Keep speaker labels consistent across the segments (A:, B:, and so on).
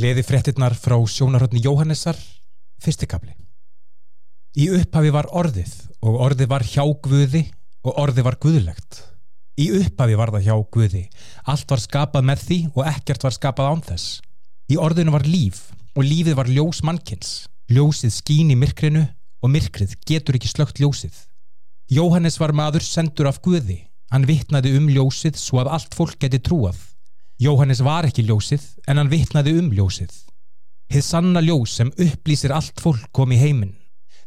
A: Gleði fréttinnar frá sjónarhóttni Jóhannessar, fyrstikabli. Í upphafi var orðið og orðið var hjá Guði og orðið var guðlegt. Í upphafi var það hjá Guði. Allt var skapað með því og ekkert var skapað án þess. Í orðinu var líf og lífið var ljós mannkins. Ljósið skín í myrkrinu og myrkrið getur ekki slögt ljósið. Jóhannes var maður sendur af Guði. Hann vittnaði um ljósið svo að allt fólk geti trúað. Jóhannes var ekki ljósið en hann vittnaði um ljósið. Hið sanna ljós sem upplýsir allt fólk kom í heiminn.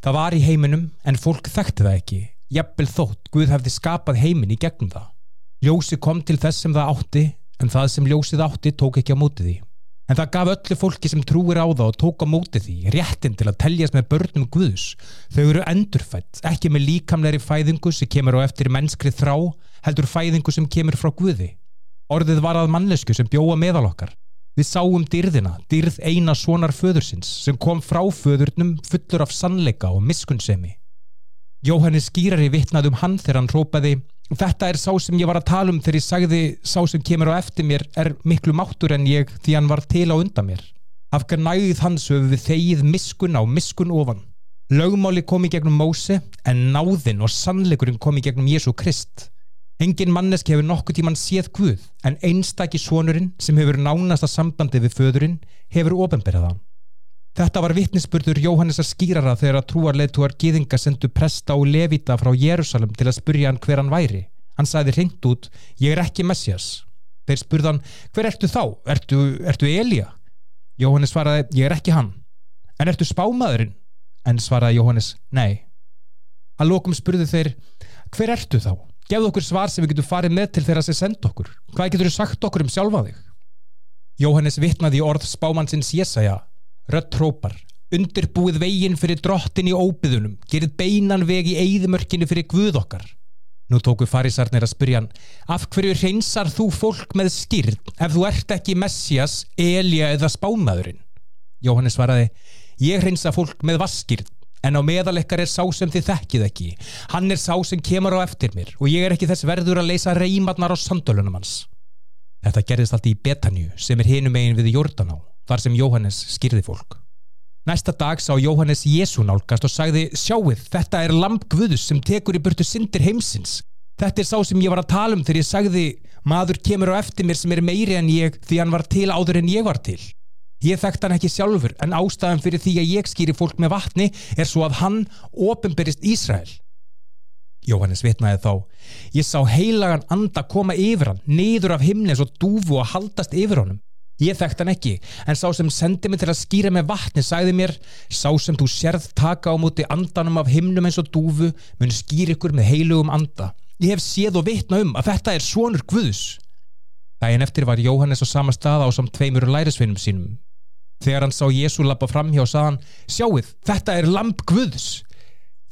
A: Það var í heiminum en fólk þekkti það ekki. Jeppel þótt Guð hefði skapað heiminn í gegnum það. Ljósi kom til þess sem það átti en það sem ljósið átti tók ekki á móti því. En það gaf öllu fólki sem trúir á það og tók á móti því réttin til að teljast með börnum Guðs. Þau eru endurfætt, ekki með líkamleiri fæðingu sem kemur á eftir mennskri þrá, heldur fæðingu sem kemur frá Guði. Orðið var að mannesku sem bjóa meðal okkar. Við sáum dyrðina, dyrð eina svonar föðursins sem kom frá föðurnum fullur af sannleika og miskunnsemi. Jóhannes skýrar í vittnaðum hann þegar hann rópaði Þetta er sá sem ég var að tala um þegar ég sagði sá sem kemur á eftir mér er miklu máttur en ég því hann var til á undan mér. Afgar næðið hans höfum við þegið miskun á miskun ofan. Lögmáli kom í gegnum Móse en náðin og sannleikurinn kom í gegnum Jésu Krist. Engin manneski hefur nokkuð tíman séð Guð en einstakki sonurinn sem hefur nánasta sambandi við föðurinn hefur ofinberðað. Þetta var vittnisspurður Jóhannesar skýrara þegar að trúarleituar gýðinga sendu presta og levita frá Jérúsalem til að spurja hann hver hann væri. Hann sagði hreint út, ég er ekki Messias. Þeir spurðan, hver ertu þá? Ertu, ertu Elíja? Jóhannes svaraði, ég er ekki hann. En ertu spámaðurinn? En svaraði Jóhannes, nei. Að lokum spurðu þeir, hver ertu þá? Gefðu okkur svar sem við getum farið með til þeirra sem senda okkur. Hvað getur þú sagt okkur um sjálfa þig? Jóhannes vittnaði í orð spámannsins Jésaja. Rött hrópar. Undirbúið veginn fyrir drottin í óbyðunum. Gerið beinan veg í eigðumörkinu fyrir guð okkar. Nú tóku farisarnir að spyrja hann Af hverju reynsar þú fólk með skýrn ef þú ert ekki Messias, Elja eða spámaðurinn? Jóhannes svaraði Ég reynsa fólk með vaskýrn en á meðalekkar er sá sem þið þekkið ekki. Hann er sá sem kemur á eftir mér og ég er ekki þess verður að leysa reymarnar á sandölunum hans. Þetta gerðist allt í Betanju sem er hinum eigin við Jórdaná, þar sem Jóhannes skýrði fólk. Næsta dag sá Jóhannes Jésu nálgast og sagði Sjáuð, þetta er lamp Guðus sem tekur í burtu syndir heimsins. Þetta er sá sem ég var að tala um þegar ég sagði Maður kemur á eftir mér sem er meiri en ég því hann var til áður en ég var til. Ég þekkt hann ekki sjálfur en ástæðan fyrir því að ég skýri fólk með vatni er svo að hann ofinberist Ísrael. Jóhannes vitnaði þá, ég sá heilagan anda koma yfir hann, niður af himnes og dúfu og haldast yfir honum. Ég þekkt hann ekki, en sá sem sendi mig til að skýra með vatni sagði mér, sá sem þú sérð taka á móti andanum af himnum eins og dúfu mun skýr ykkur með heilugum anda. Ég hef séð og vitna um að þetta er svonur Guðs. Dæin eftir var Jóhannes á sama stað á samt tveimur lærisveinum sínum, Þegar hann sá Jésu lappa fram hjá saðan Sjáuð, þetta er lamp Guðs.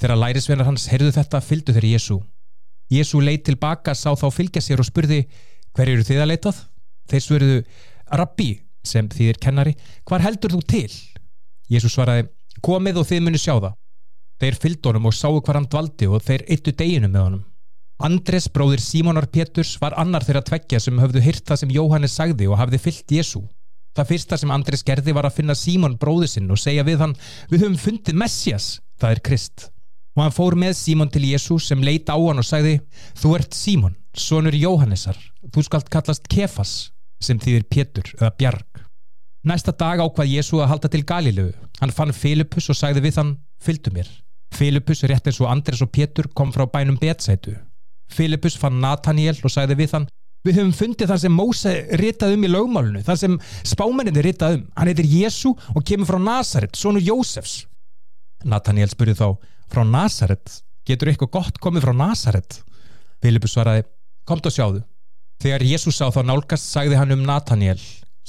A: Þegar lærisveinar hans heyrðu þetta fylgdu þeir Jésu Jésu leið tilbaka, sá þá fylgja sér og spurði Hver eru þið að leitað? Þeir svöruðu Rabbi, sem þýðir kennari Hvar heldur þú til? Jésu svaraði Komið og þið muni sjá það. Þeir fylgdu honum og sáu hvar hann dvaldi og þeir eittu deginu með honum. Andres, bróðir Símonar Péturs, var annar þeirra tveggja sem höfðu hyrt það sem Jóhannes sagði og hafði fyllt Jésu Það fyrsta sem Andris gerði var að finna Símon bróðu sinn og segja við hann Við höfum fundið Messias, það er Krist. Og hann fór með Símon til Jésús sem leita á hann og sagði Þú ert Símon, sonur Jóhannesar, þú skalt kallast Kefas sem þýðir Pétur eða Bjarg. Næsta dag ákvað Jésú að halda til Galilögu. Hann fann Filipus og sagði við hann Fyldu mér. Filipus, rétt eins og Andres og Pétur, kom frá bænum Betsætu. Filipus fann Nathaniel og sagði við hann Við höfum fundið þar sem Móse ritað um í lögmálunu, þar sem spámenninni ritað um. Hann heitir Jésu og kemur frá Nazaret, sonu Jósefs. Nathaniel spurði þá, frá Nazaret? Getur eitthvað gott komið frá Nazaret? Filipus svaraði, komt og sjáðu. Þegar Jésu sá þá nálgast, sagði hann um Nathaniel,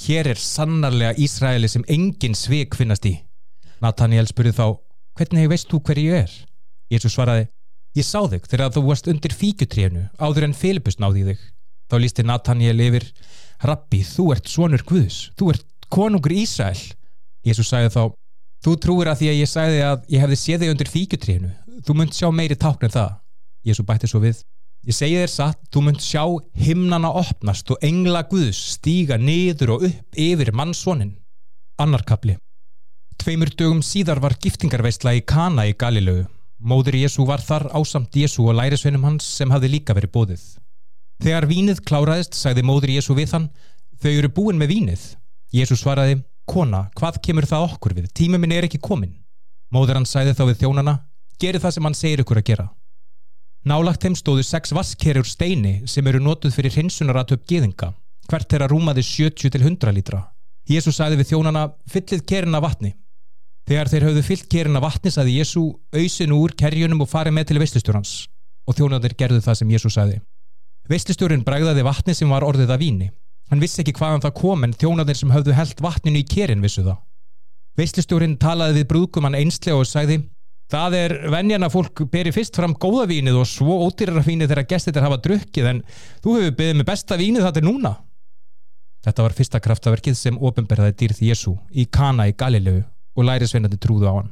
A: hér er sannarlega Ísraeli sem engin svik finnast í. Nathaniel spurði þá, hvernig veist þú hver ég er? Jésu svaraði, ég sá þig þegar þú varst undir fíkutrénu áður en Filipus náði þig. Þá lísti Nathaniel yfir Rabbi, þú ert svonur Guðs. Þú ert konungur Ísæl Jésús sagði þá Þú trúir að því að ég sagði að ég hefði séð þig undir fíkjutrínu Þú munt sjá meiri tákn en það. Jésús bætti svo við Ég segi þér satt, þú munt sjá himnana opnast og engla Guðs stíga niður og upp yfir mannssonin. Annar kapli Tveimur dögum síðar var giftingarveistla í Kana í Galilögu. Móður Jésu var þar ásamt Jésu og lærisveinum hans sem hafði líka verið bóðið. Þegar vínið kláraðist, sagði móður Jésu við hann, þau eru búin með vínið. Jésu svaraði, kona, hvað kemur það okkur við? Tími minn er ekki komin. Móður hann sagði þá við þjónana, geri það sem hann segir ykkur að gera. Nálagt þeim stóðu sex vaskherjur steini sem eru notuð fyrir hinsunaratöp geðinga. Hvert er að rúmaði 70 til 100 lítra. Jésu sagði við þjónana, fyllið kerina vatni. Þegar þeir höfðu fyllt kerina vatni sagði Jésu auðsinn úr kerjunum og farið með til veistlistjórans og þjónandir gerðu það sem Jésu sagði. Veistlistjórin bræðaði vatni sem var orðið af víni. Hann vissi ekki hvaðan það kom en þjónandir sem höfðu held vatninu í kerin vissu það. Veistlistjórin talaði við brúkumann einslega og sagði Það er venjan að fólk beri fyrst fram góða vínið og svo ódýrara vínið þegar gestir hafa drukkið en þú hefur beðið með besta vínið þetta núna. Þetta var fyrsta kraftaverkið sem ofinberðaði dýrð Jésu í Kana í Galilegu og lærisveinandi trúðu á hann.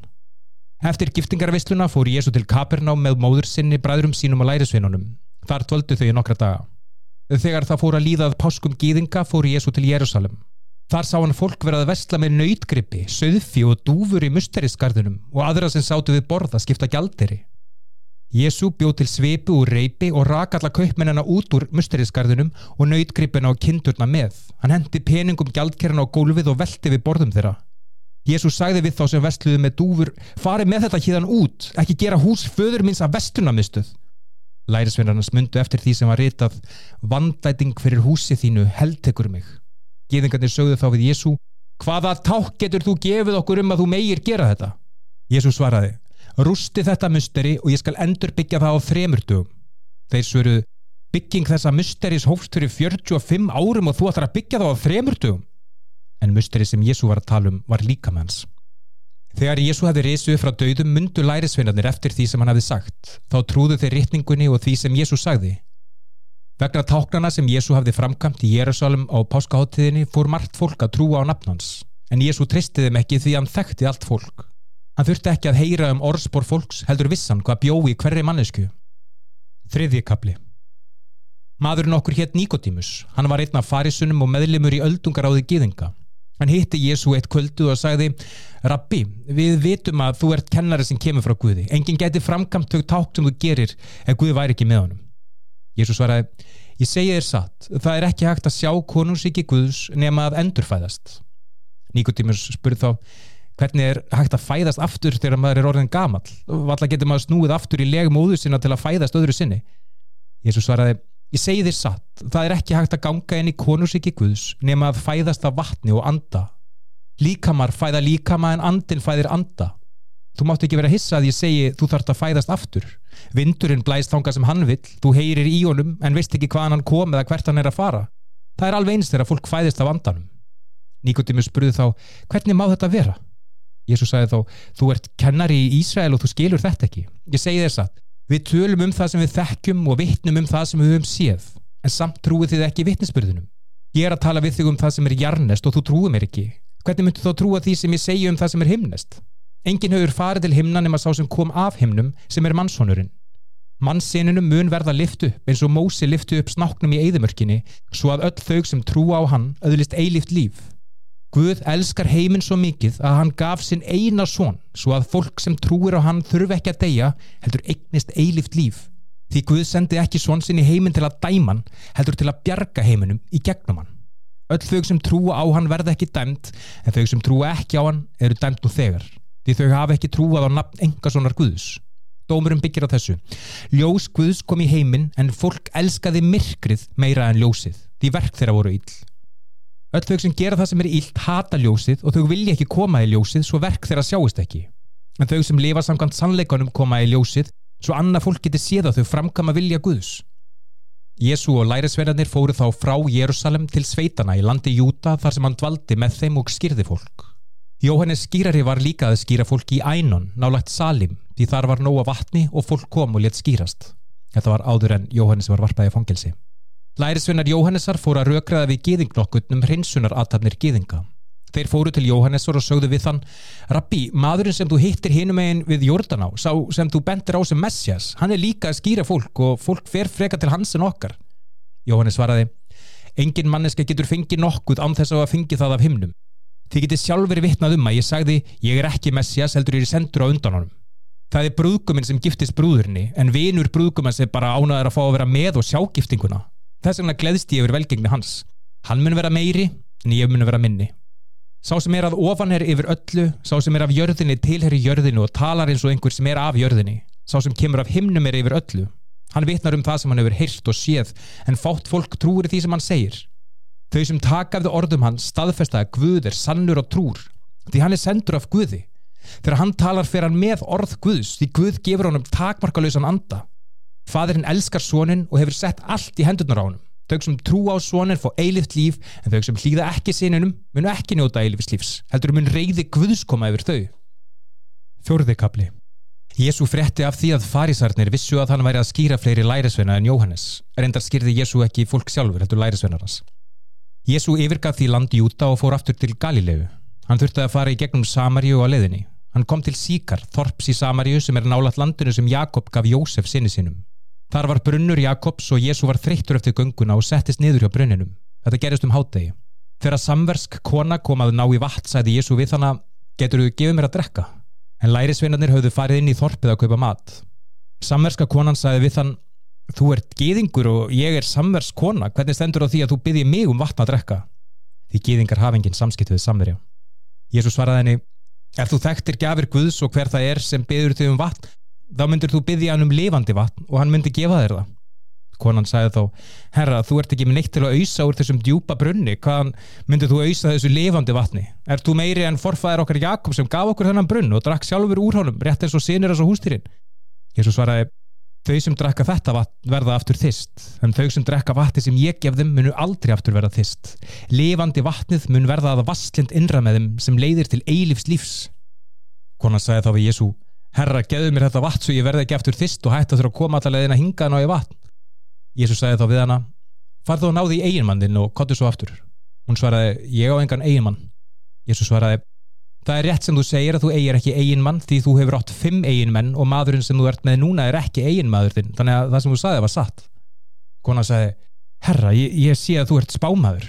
A: Eftir giftingarvisluna fór Jésu til Kaperná með móður sinni, bræðurum sínum og lærisveinunum. Þar tvöldu þau í nokkra daga. Þegar það fór að líðað páskum gýðinga fór Jésu til Jérúsalem. Þar sá hann fólk verið að vestla með nöytgrippi, söðfi og dúfur í musterisgarðunum og aðra sem sátu við borða skipta gjalderi. Jésu bjóð til sveipu og reypi og rak alla kaupmennina út úr musterisgarðunum og nöytgrippina og kindurna með. Hann hendi peningum gjaldkerna á gólfið og velti við borðum þeirra. Jésús sagði við þá sem vestluðu með dúfur farið með þetta híðan út, ekki gera hús föður minns af vestunamistuð. Lærisveinarnas myndu eftir því sem var ritað vandæting fyrir húsi þínu heldtekur mig. Gýðingarnir sögðu þá við Jésú hvaða ták getur þú gefið okkur um að þú meir gera þetta? Jésús svaraði rústi þetta musteri og ég skal endur byggja það á þremur dögum. Þeir svöruðu bygging þessa musteris hófst fyrir 45 árum og þú ætlar að byggja það á þremur dögum en musteri sem Jésu var að tala um var líkamanns. Þegar Jésu hefði reysuð frá döðum myndu lærisveinarnir eftir því sem hann hefði sagt, þá trúðu þeir rittningunni og því sem Jésu sagði. Vegna táknana sem Jésu hefði framkamt í Jérúsalem á páskaháttiðinni fór margt fólk að trúa á nafnans, en Jésu tristiði þeim ekki því hann þekkti allt fólk. Hann þurfti ekki að heyra um orðspor fólks heldur vissan hvað bjói hverri mannesku. Þriðji kapli Maðurinn okkur hétt Nikotímus, hann var einn af farisunum og meðlimur í öldungaráði gýðinga. Hann hitti Jésu eitt kvöldu og sagði Rabbi, við vitum að þú ert kennari sem kemur frá Guði. Engin geti framkamt þau ták sem þú gerir ef Guði væri ekki með honum. Jésu svaraði, ég segi þér satt, það er ekki hægt að sjá konungsíki Guðs nema að endurfæðast. Nikotímus spurði þá, hvernig er hægt að fæðast aftur þegar maður er orðin gamal? Valla getur maður snúið aftur í legum óður sinna til að fæðast öðru sinni? Jésu svaraði, Ég segi þér satt, það er ekki hægt að ganga inn í konusriki Guðs nema að fæðast af vatni og anda. Líkamar fæða líkama en andin fæðir anda. Þú mátt ekki vera hissa að ég segi þú þart að fæðast aftur. Vindurinn blæst þánga sem hann vill, þú heyrir í honum en veist ekki hvaðan hann kom eða hvert hann er að fara. Það er alveg eins þegar fólk fæðist af andanum. Nikotimus spurði þá, hvernig má þetta vera? Jésús sagði þá, þú ert kennari í Ísrael og þú skilur þetta ekki. Ég segi þér satt, Við tölum um það sem við þekkjum og vittnum um það sem við höfum séð, en samt trúið þið ekki vittnesbyrðunum. Ég er að tala við þig um það sem er jarnest og þú trúið mér ekki. Hvernig myndu þá trúa því sem ég segja um það sem er himnest? Engin höfur farið til himna nema sá sem kom af himnum sem er mannsónurinn. Mannssinunum mun verða liftu eins og Mósi liftu upp snáknum í eigðumörkinni svo að öll þau sem trúa á hann öðlist eilift líf. Guð elskar heiminn svo mikið að hann gaf sinn eina són svo að fólk sem trúir á hann þurfi ekki að deyja heldur eignist eilift líf. Því Guð sendi ekki són sinn í heiminn til að dæman heldur til að bjarga heiminum í gegnum hann. Öll þau sem trúa á hann verða ekki dæmt en þau sem trúa ekki á hann eru dæmt nú þegar. Því þau hafa ekki trúað á nafn enga sonar Guðs. Dómurum byggir á þessu. Ljós Guðs kom í heiminn en fólk elskaði myrkrið meira en ljósið. Því verk þeirra voru ill. Öll þau sem gera það sem er ílt hata ljósið og þau vilja ekki koma í ljósið svo verk þeirra sjáist ekki. En þau sem lifa samkvæmt sannleikanum koma í ljósið svo annað fólk getur séð að þau framkama vilja Guðs. Jésu og lærisverðarnir fóru þá frá Jérúsalem til sveitana í landi Júta þar sem hann dvaldi með þeim og skýrði fólk. Jóhannes skýrari var líka að skýra fólk í Ænon, nálagt Salim, því þar var nóga vatni og fólk kom og let skýrast. Þetta var áður en Jóhannes var varpaði fangelsi. Lærisvinnar Jóhannessar fóru að raukraða við gýðingnokkurn um hreinsunaratatnir gýðinga. Þeir fóru til Jóhannessar og sögðu við þann Rabbi, maðurinn sem þú hittir hinum eginn við Jórdaná, sá sem þú bendir á sem Messias, hann er líka að skýra fólk og fólk fer freka til hans en okkar. Jóhannes svaraði Engin manneska getur fengið nokkuð án þess að fengi það af himnum. Þið getið sjálf verið vitnað um að ég sagði ég er ekki Messias heldur ég er sendur á undan honum. Það er brúðguminn sem giftist brúðurinni en vinur brúðguminn sem bara ánaður að fá að vera með og sjá giftinguna. Þess vegna gleðst ég yfir velgengni hans. Hann mun vera meiri en ég mun vera minni. Sá sem er að ofan er yfir öllu, sá sem er af jörðinni tilherri jörðinu og talar eins og einhver sem er af jörðinni. Sá sem kemur af himnum er yfir öllu. Hann vitnar um það sem hann hefur heyrt og séð en fátt fólk trúir því sem hann segir. Þau sem taka af þau orðum hans staðfesta að Guð er sannur og trúr því hann er sendur af Guði. Þegar hann talar fyrir hann með orð Guðs því Guð gefur honum takmarkalausan anda. Fadurinn elskar sonin og hefur sett allt í hendurnar á honum. Þau sem trú á sonin fá eilift líf en þau sem hlýða ekki sininum munu ekki njóta eilifis lífs. Heldur mun reyði Guðs koma yfir þau. Fjórði kapli Jésu frétti af því að farisarnir vissu að hann væri að skýra fleiri lærisveina en Jóhannes. Reyndar skýrði Jésu ekki fólk sjálfur heldur lærisveinar hans. Jésu yfirgaf því landi Júta og fór aftur til Galilegu. Hann þurfti að fara í gegnum Samaríu á leðinni. Hann kom til Síkar, Þorps í Samaríu sem er nálat landinu sem Jakob gaf Jósef sinni sinum. Þar var brunnur Jakobs og Jésu var þreyttur eftir gönguna og settist niður hjá brunninum. Þetta gerist um hátegi. Þegar samversk kona kom að ná í vatn sæði Jésu við þannig getur þú gefið mér að drekka. En lærisveinarnir höfðu farið inn í þorpið að kaupa mat. Samverska konan sæði við þann þú ert geðingur og ég er samversk kona. Hvernig stendur á því að þú byggði mig um vatn að drekka? Því geðingar hafa enginn samskipt við samverja. Jésu svaraði henni Er þú þekktir gafir Guðs og hver það er sem byður þig um vatn þá myndir þú byggja hann um lifandi vatn og hann myndi gefa þér það. Konan sagði þá, herra þú ert ekki með neitt til að auðsa úr þessum djúpa brunni. Hvaðan myndir þú auðsa þessu lifandi vatni? Er þú meiri en forfæðir okkar Jakob sem gaf okkur þennan brunn og drakk sjálfur úr honum rétt eins og sinir þessu hústýrin Jésu svaraði, þau sem drakka þetta vatn verða aftur þist en þau sem drakka vatni sem ég gef þeim munu aldrei aftur verða þist lifandi vatnið mun verða að vastlind innra með þeim sem leiðir til eilifs lífs. Konan sagði þá við Jésu Herra, geðu mér þetta vatn svo ég verði ekki eftir þist og hætti að þurfa að koma allar leðina hinga ná í vatn. Jésús sagði þá við hana, farðu og náði í eiginmannin og kottu svo aftur. Hún svaraði, ég á engan eiginmann. Jésús svaraði, það er rétt sem þú segir að þú eigir ekki eiginmann því þú hefur átt fimm eiginmenn og maðurinn sem þú ert með núna er ekki eiginmaður þinn, þannig að það sem þú sagði var satt. Kona sagði, herra, ég, ég sé að þú ert spámaður.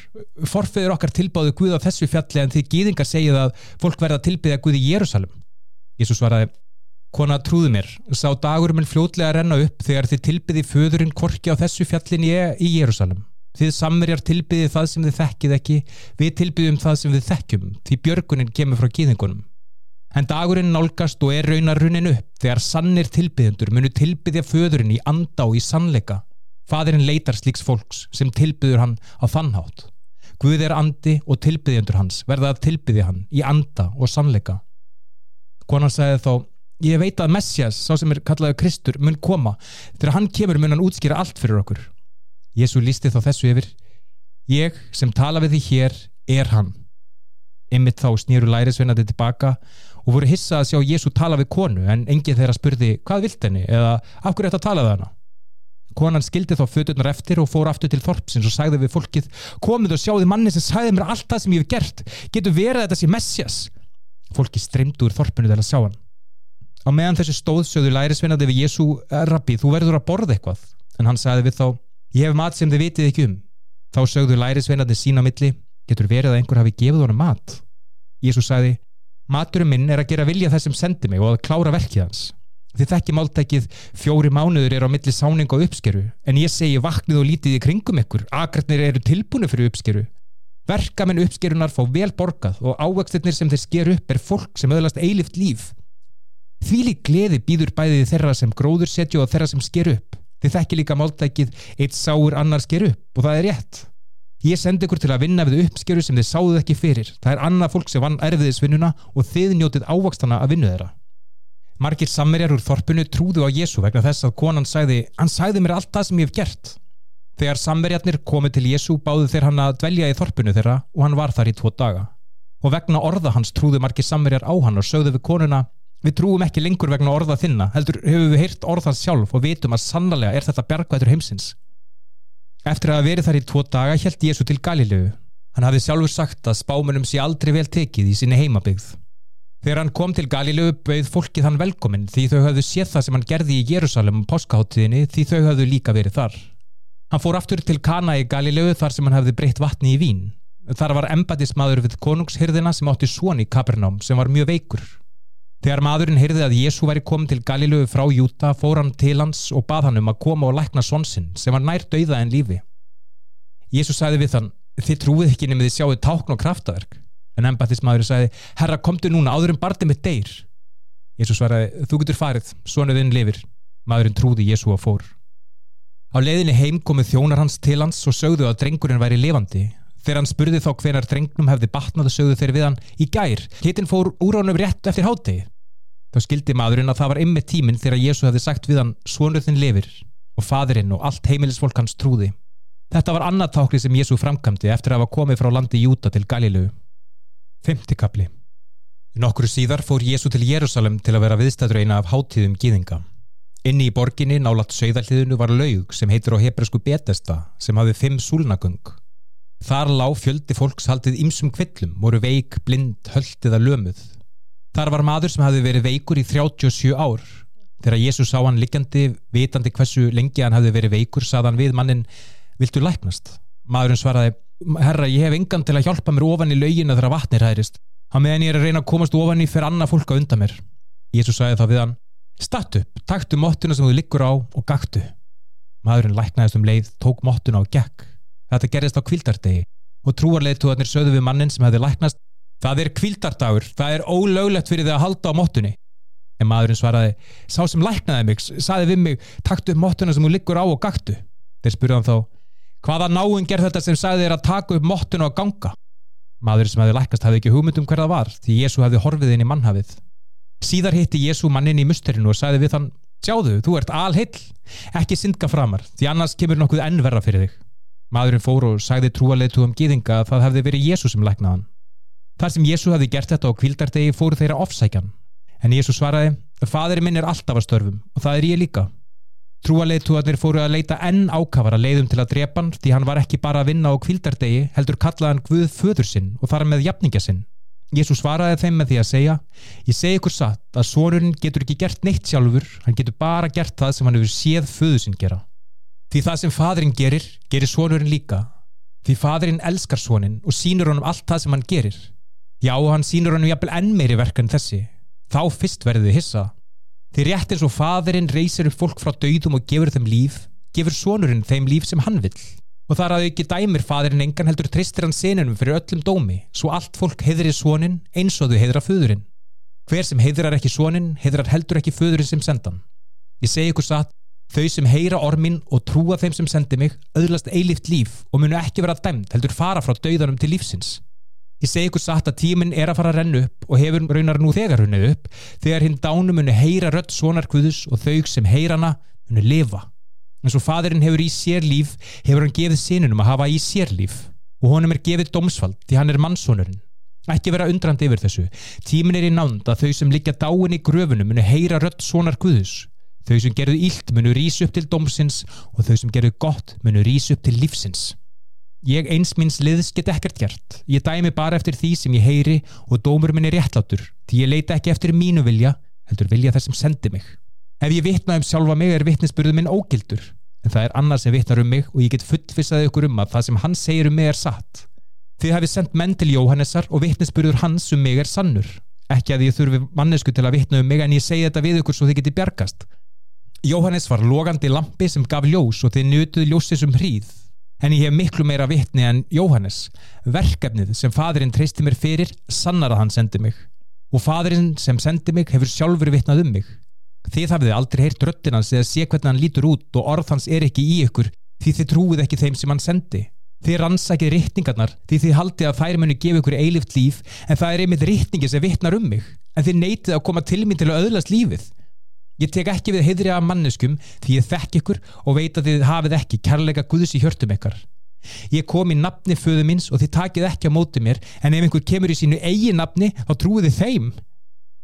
A: Forfiður okkar tilbáðu Guð á þessu fjalli en því gýðingar segið að fólk verða tilbyggja Guð í Jérúsalem. Jésús svaraði, Kona trúðu mér, sá dagur minn fljótlega að renna upp þegar þið tilbyði föðurinn korki á þessu fjallin ég í Jérúsalem. Þið samverjar tilbyði það sem þið þekkið ekki, við tilbyðum það sem við þekkjum, því björgunin kemur frá gíðingunum. En dagurinn nálgast og er raunar runnin upp þegar sannir tilbyðendur munu tilbyðja föðurinn í anda og í sannleika. Fadurinn leitar slíks fólks sem tilbyður hann á þannhátt. Guð er andi og tilbyðjendur hans verða að tilbyðja hann í anda og sannleika. Konan sagði þá ég veit að Messias, sá sem er kallaðu Kristur, mun koma. Þegar hann kemur mun hann útskýra allt fyrir okkur. Jésu lísti þá þessu yfir. Ég sem tala við því hér er hann. Ymmit þá snýru lærisveinandi tilbaka og voru hissa að sjá Jésu tala við konu en enginn þeirra spurði hvað vilt henni eða af hverju þetta talaði hana. Konan skildi þá föturnar eftir og fór aftur til Þorpsins og sagði við fólkið komið og sjáði manni sem sagði mér allt það sem ég hef gert. Getur verið þetta sem Messias? Fólki streymdu úr Þorpinu til að sjá hann. Á meðan þessu stóðsögðu lærisveinandi við Jésu Rabbi, þú verður að borða eitthvað. En hann sagði við þá, ég hef mat sem þið vitið ekki um. Þá sögðu lærisveinandi sína milli, getur verið að einhver hafi gefið honum mat? Jésu sagði, maturum minn er að gera vilja þess sem sendi mig og að klára verkið hans. Þið þekki máltækið fjóri mánuður er á milli sáning og uppskeru en ég segi vaknið og lítið í kringum ykkur. Akrætnir eru tilbúinu fyrir uppskeru. Verkamenn uppskerunar fá vel borgað og ávextirnir sem þeir sker upp er fólk sem öðlast eilift líf Þvíli gleði býður bæðið þeirra sem gróður setju og þeirra sem sker upp. Þið þekki líka máltækið eitt sáur annar sker upp og það er rétt. Ég sendi ykkur til að vinna við uppskeru sem þið sáðuð ekki fyrir. Það er annað fólk sem vann erfiðisvinnuna og þið njótið ávakstana að vinna þeirra. Margir sammerjar úr þorpunu trúðu á Jésu vegna þess að konan sagði hann sagði mér allt það sem ég hef gert. Þegar sammerjarnir komið til Jésu báðu þeir hann að dvelja í þorpunu þeirra og hann var þar í tvo daga. Og vegna orða hans trúðu margir sammerjar á hann og sögðu við konuna Við trúum ekki lengur vegna orða þinna, heldur hefur við heyrt orðans sjálf og vitum að sannlega er þetta bergvætur heimsins. Eftir að verið þar í tvo daga held Jésu til Galilegu. Hann hafði sjálfur sagt að spámunum sé aldrei vel tekið í sinni heimabygð. Þegar hann kom til Galilegu bauð fólkið hann velkominn því þau hafðu séð það sem hann gerði í Jérúsalem á páskaháttiðinni því þau hafðu líka verið þar. Hann fór aftur til Kana í Galilegu þar sem hann hafði breytt vatni í vín. Þar var embætismadur við konungshyrðina sem átti svon í Kapernám sem var mjög veikur. Þegar maðurinn heyrði að Jésu væri komin til Galilöfu frá Júta fór hann til hans og bað hann um að koma og lækna svonsinn sem var nær dauða en lífi. Jésu sagði við hann, þið trúið ekki nefnir þið sjáu tákn og kraftaverk. En embætismadurinn sagði, herra komdu núna áður en barndið mitt deyr. Jésu svaraði, þú getur farið, svonuðinn lifir. Maðurinn trúði Jésu að fór. Á leiðinni heim komið þjónar hans til hans og sögðu að drengurinn væri lifandi Þegar hann spurði þá hvenar drengnum hefði batnað og sögðu þeir við hann í gær. Hittin fór úr ánum rétt eftir hátegi. Þá skildi maðurinn að það var ymmið tíminn þegar Jésu hefði sagt við hann svonurðin lifir og fadurinn og allt heimilisfólk hans trúði. Þetta var annað tákri sem Jésu framkamti eftir að hafa komið frá landi Júta til Galilögu. Femtikabli Nokkru síðar fór Jésu til Jérúsalem til að vera viðstæður eina af hátíðum gýðinga. Inni í borginni nálat sögðalliðinu var laug sem heitir á hebresku Betesta sem hafði fimm súlnagöng. Þar lág fjöldi fólks haldið ymsum kvillum, voru veik, blind, höld eða lömuð. Þar var maður sem hafi verið veikur í 37 ár. Þegar Jésús sá hann liggjandi, vitandi hversu lengi hann hafi verið veikur, saðan við mannin, viltu læknast? Maðurinn svaraði, herra, ég hef engan til að hjálpa mér ofan í laugina þegar vatnir hæðist. Hann meðan ég er að reyna að komast ofan í fyrir annað fólk á undan mér. Jésús sagði þá við hann, statt upp, taktu mottuna sem þú liggur á og gaktu. Maðurinn læknaðist um leið, tók mottuna og gekk. Þetta gerist á kvildardegi og trúarleituðarnir sögðu við mannin sem hefði læknast Það er kvildardagur, það er ólöglegt fyrir þið að halda á móttunni. En maðurinn svaraði, sá sem læknaði mig, saði við mig, taktu upp móttuna sem þú liggur á og gaktu. Þeir spurði hann þá, hvaða náinn gerð þetta sem sagði þér að taka upp móttuna og ganga? Maðurinn sem hefði lækast hefði ekki hugmynd um hverða var, því Jésu hefði horfið inn í mannhafið. Síðar hitti Jésu mannin í musterinu og sagði við hann, sjáðu, þú ert alheill, ekki syndga framar, því annars kemur nokkuð ennverra fyrir þig. Maðurinn fór og sagði trúarleitu um gýðinga að það hefði verið Jésu sem læknaðan. Þar sem Jésu hefði gert þetta á kvildardegi fóru þeirra ofsækjan. En Jésu svaraði, fadri minn er alltaf að störfum og það er ég líka. Trúarleituarnir fóru að leita enn ákavara leiðum til að drepa hann því hann var ekki bara að vinna á kvildardegi heldur kallaðan Guð föður sinn og þar með jafningja sinn. Jésu svaraði þeim með því að segja Ég segi ykkur satt að sonurinn getur ekki gert neitt sjálfur, hann getur bara gert það sem hann hefur séð föðu sinn gera. Því það sem fadurinn gerir, gerir sonurinn líka. Því fadurinn elskar sonin og sínur honum allt það sem hann gerir. Já, hann sínur honum jafnvel enn meiri verk en þessi. Þá fyrst verður þið hissa. Því rétt eins og fadurinn reysir upp fólk frá dauðum og gefur þeim líf, gefur sonurinn þeim líf sem hann vill. Og þar að ekki dæmir fadurinn engan heldur tristir hann senunum fyrir öllum dómi, svo allt fólk heidrir sonin eins og þau heidra föðurinn. Hver sem heidrar ekki sonin, heidrar heldur ekki föðurinn sem sendan. Ég segi ykkur satt, Þau sem heyra ormin og trúa þeim sem sendi mig auðlast eilift líf og munu ekki vera dæmt heldur fara frá dauðanum til lífsins. Ég segi ykkur satt að tíminn er að fara að rennu upp og hefur raunar nú þegar runnið upp þegar hinn dánu munu heyra rött sonarkvöðus og þau sem heyra hana munu lifa. En svo fadurinn hefur í sér líf hefur hann gefið sinunum að hafa í sér líf og honum er gefið domsfald því hann er mannsónurinn. Ekki vera undrandi yfir þessu. Tíminn er í nánd að þau sem liggja dáin í gröfunum munu heyra rött sonarkvöðus Þau sem gerðu ílt munu rýsa upp til dómsins og þau sem gerðu gott munu rýsa upp til lífsins. Ég eins minns liðs get ekkert gert. Ég dæmi bara eftir því sem ég heyri og dómur minn er réttlátur því ég leita ekki eftir mínu vilja, heldur vilja þess sem sendi mig. Ef ég vitna um sjálfa mig er vittnesbyrðu minn ógildur, en það er annað sem vittnar um mig og ég get fullfisaði ykkur um að það sem hann segir um mig er satt. Þið hafið sendt menn til Jóhannessar og vittnesbyrður hans um mig er sannur. Ekki að ég þurfi mannesku til að vittna um mig en ég segi þetta við ykkur svo þið geti bjargast. Jóhannes var logandi lampi sem gaf ljós og þið nutuð ljósið sem hríð. En ég hef miklu meira vittni en Jóhannes. Verkefnið sem fadurinn treysti mér fyrir sannar að hann sendi mig. Og fadurinn sem sendi mig hefur sjálfur vittnað um mig. Þið hafið aldrei heyrt röttinans eða sé hvernig hann lítur út og orð hans er ekki í ykkur því þið trúið ekki þeim sem hann sendi. Þið rannsakið rittningarnar því þið haldið að þær munu gefa ykkur eilift líf en það er einmitt rittningi sem vittnar um mig. En þið neytið að koma til mín til að öðlast lífið. Ég tek ekki við heidri af manneskum því ég þekk ykkur og veit að þið hafið ekki kærleika Guðs í hjörtum ykkar. Ég kom í nafni föðu minns og þið takið ekki á móti mér en ef einhver kemur í sínu eigi nafni þá trúið þið þeim.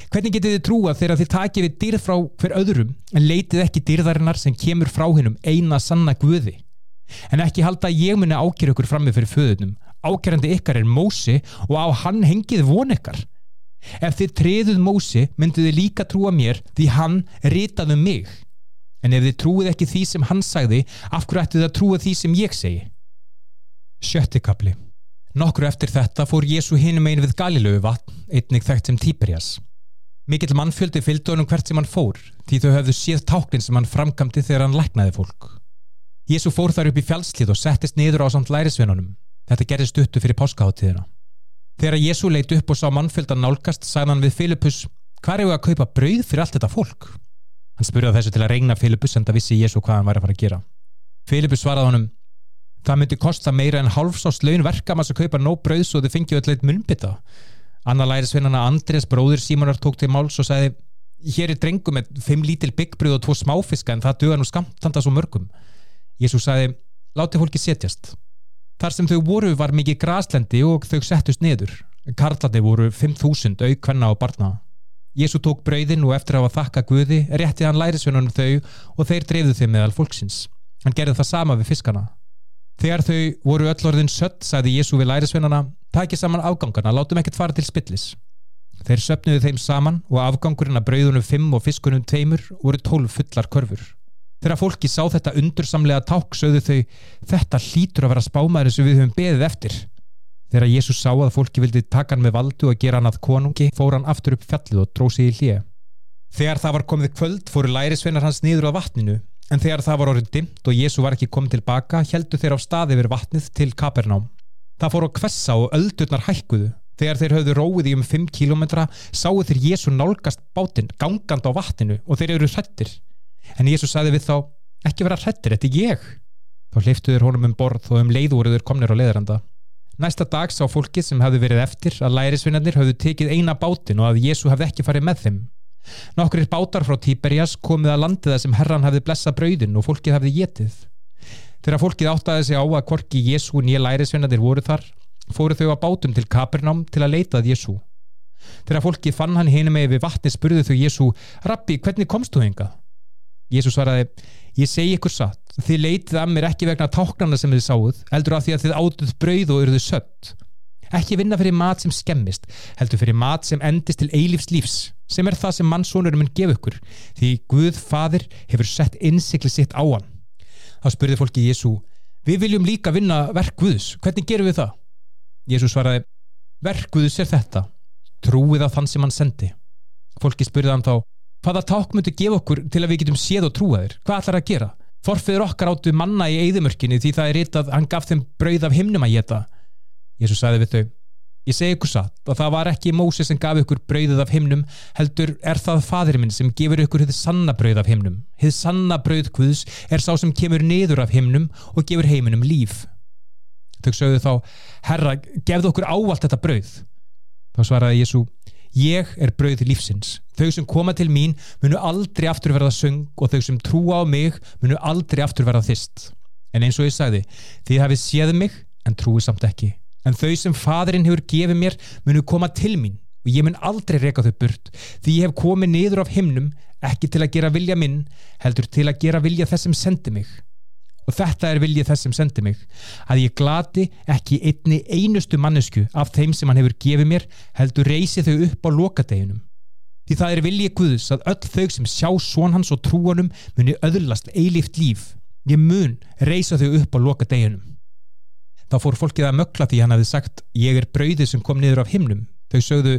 A: Hvernig getið þið trúa þegar þið takið við dyrð frá hver öðrum en leitið ekki dyrðarinnar sem kemur frá hinnum eina sanna Guði? En ekki halda að ég muni ákjör ykkur fram með fyrir föðunum. Ákjörandi ykkar er Mósi og á hann hengið von ykkar. Ef þið treðuð Mósi mynduð þið líka trúa mér því hann ritaðu um mig. En ef þið trúið ekki því sem hann sagði, af hverju ættu þið að trúa því sem ég segi? Sjötti kapli Nokkru eftir þetta fór Jésu hinum einu við Galilögu vatn, einnig þekkt sem Típerjas. Mikill mannfjöldi fylgdu honum hvert sem hann fór, því þau höfðu séð táknin sem hann framkamdi þegar hann læknaði fólk. Jésu fór þar upp í fjálslið og settist niður á samt lærisveinunum. Þetta gerði stuttu fyrir páskaháttíðina. Þegar Jésu leit upp og sá mannfjöldan nálgast, sagði hann við Filipus, hvað eru að kaupa brauð fyrir allt þetta fólk? Hann spurði þessu til að reyna Filipus en það vissi Jésu hvað hann væri að fara að gera. Filipus svaraði honum, það myndi kosta meira en halvsást laun verkamans að kaupa nóg brauð svo þið fengið öll eitt munbytta. Anna lærisvinnana Andrés bróðir Símonar tók til máls og sagði, hér er drengu með fimm lítil byggbröð og tvo smáfiska en það döða nú skamtanda svo mörgum. Jésu sagði, láti fólki setjast. Þar sem þau voru var mikið graslendi og þau settust niður. Karlandi voru 5.000 aukvenna og barna. Jésu tók brauðin og eftir að hafa þakka Guði rétti hann lærisvinnunum þau og þeir dreifðu þeim meðal fólksins. Hann gerði það sama við fiskana. Þegar þau voru öll orðin sött, sagði Jésu við lærisvinnana, takið saman afgangana, látum ekkert fara til spillis. Þeir söpnuðu þeim saman og afgangurinn að brauðunum 5 og fiskunum 2 voru 12 fullar körfur. Þegar fólki sá þetta undursamlega ták sögðu þau, þetta hlýtur að vera spámaður sem við höfum beðið eftir. Þegar Jésús sá að fólki vildi taka hann með valdu og gera hann að konungi, fór hann aftur upp fjallið og dróð sig í hlýja. Þegar það var komið kvöld fóru lærisveinar hans niður á vatninu, en þegar það var orðin dimt og Jésu var ekki komið tilbaka, heldu þeir á staði yfir vatnið til Kapernám. Það fór á kvessa og öldurnar hækkuðu. Þegar þeir höfðu róið í um 5 kílometra, sáu þeir Jésu nálgast bátinn, gangand á vatninu og þeir eru hrettir. En Jésu sagði við þá, ekki vera hrettir, þetta er ég. Þá hliftuður honum um borð og um leiðúruður komnir á leiðranda. Næsta dag sá fólki sem hefði verið eftir að lærisvinnarnir höfðu tekið eina bátin og að Jésu hefði ekki farið með þeim. Nokkur bátar frá Tíberjas komið að landiða sem herran hefði blessa brauðin og fólkið hefði getið. Þegar fólkið áttaði sig á að korki Jésu nýja lærisvinnarnir voru þar, fóru þau á bátum til Kapernám til að leitað Jésu. Þegar fólkið fann hann hinu með við vatni spurðu þau Jésu, Rabbi, hvernig komst þú hinga? Jésu svaraði, ég segi ykkur satt, þið leitið að mér ekki vegna táknarna sem þið sáuð, heldur af því að þið átuð brauð og eruðu sött. Ekki vinna fyrir mat sem skemmist, heldur fyrir mat sem endist til eilífs lífs, sem er það sem mannsónurum mun gefa ykkur, því Guð fadir hefur sett innsikli sitt á hann. Þá spurði fólki Jésu, við viljum líka vinna verk Guðs, hvernig gerum við það? Jésu svaraði, verk Guðs er þetta, trúið á þann sem hann sendi. Fólki spurði hann þá, hvaða ták myndu gefa okkur til að við getum séð og trúa þér, hvað ætlar að gera? Forfiður okkar áttu manna í eigðumörkinni því það er ritað hann gaf þeim brauð af himnum að geta. Jésús sagði við þau, ég segi ykkur satt að það var ekki Mósi sem gaf ykkur brauðið af himnum, heldur er það fadir minn sem gefur ykkur hið sanna brauð af himnum. Hið sanna brauð Guðs er sá sem kemur niður af himnum og gefur heiminum líf. Þau sögðu þá, herra, gefðu okkur ávalt þetta brauð. Þá svaraði Jésú, Ég er brauð lífsins. Þau sem koma til mín munu aldrei aftur verða söng og þau sem trúa á mig munu aldrei aftur verða þist. En eins og ég sagði, þið hafið séð mig en trúið samt ekki. En þau sem fadurinn hefur gefið mér munu koma til mín og ég mun aldrei reyka þau burt því ég hef komið niður af himnum ekki til að gera vilja minn heldur til að gera vilja þess sem sendi mig og þetta er viljið þess sem sendi mig. Að ég glati ekki einni einustu mannesku af þeim sem hann hefur gefið mér heldur reysi þau upp á lokadeginum. Því það er viljið Guðs að öll þau sem sjá svon hans og trúanum muni öðlast eilíft líf. Ég mun reysa þau upp á lokadeginum. Þá fór fólkið að mökla því hann hafði sagt ég er brauðið sem kom niður af himnum. Þau sögðu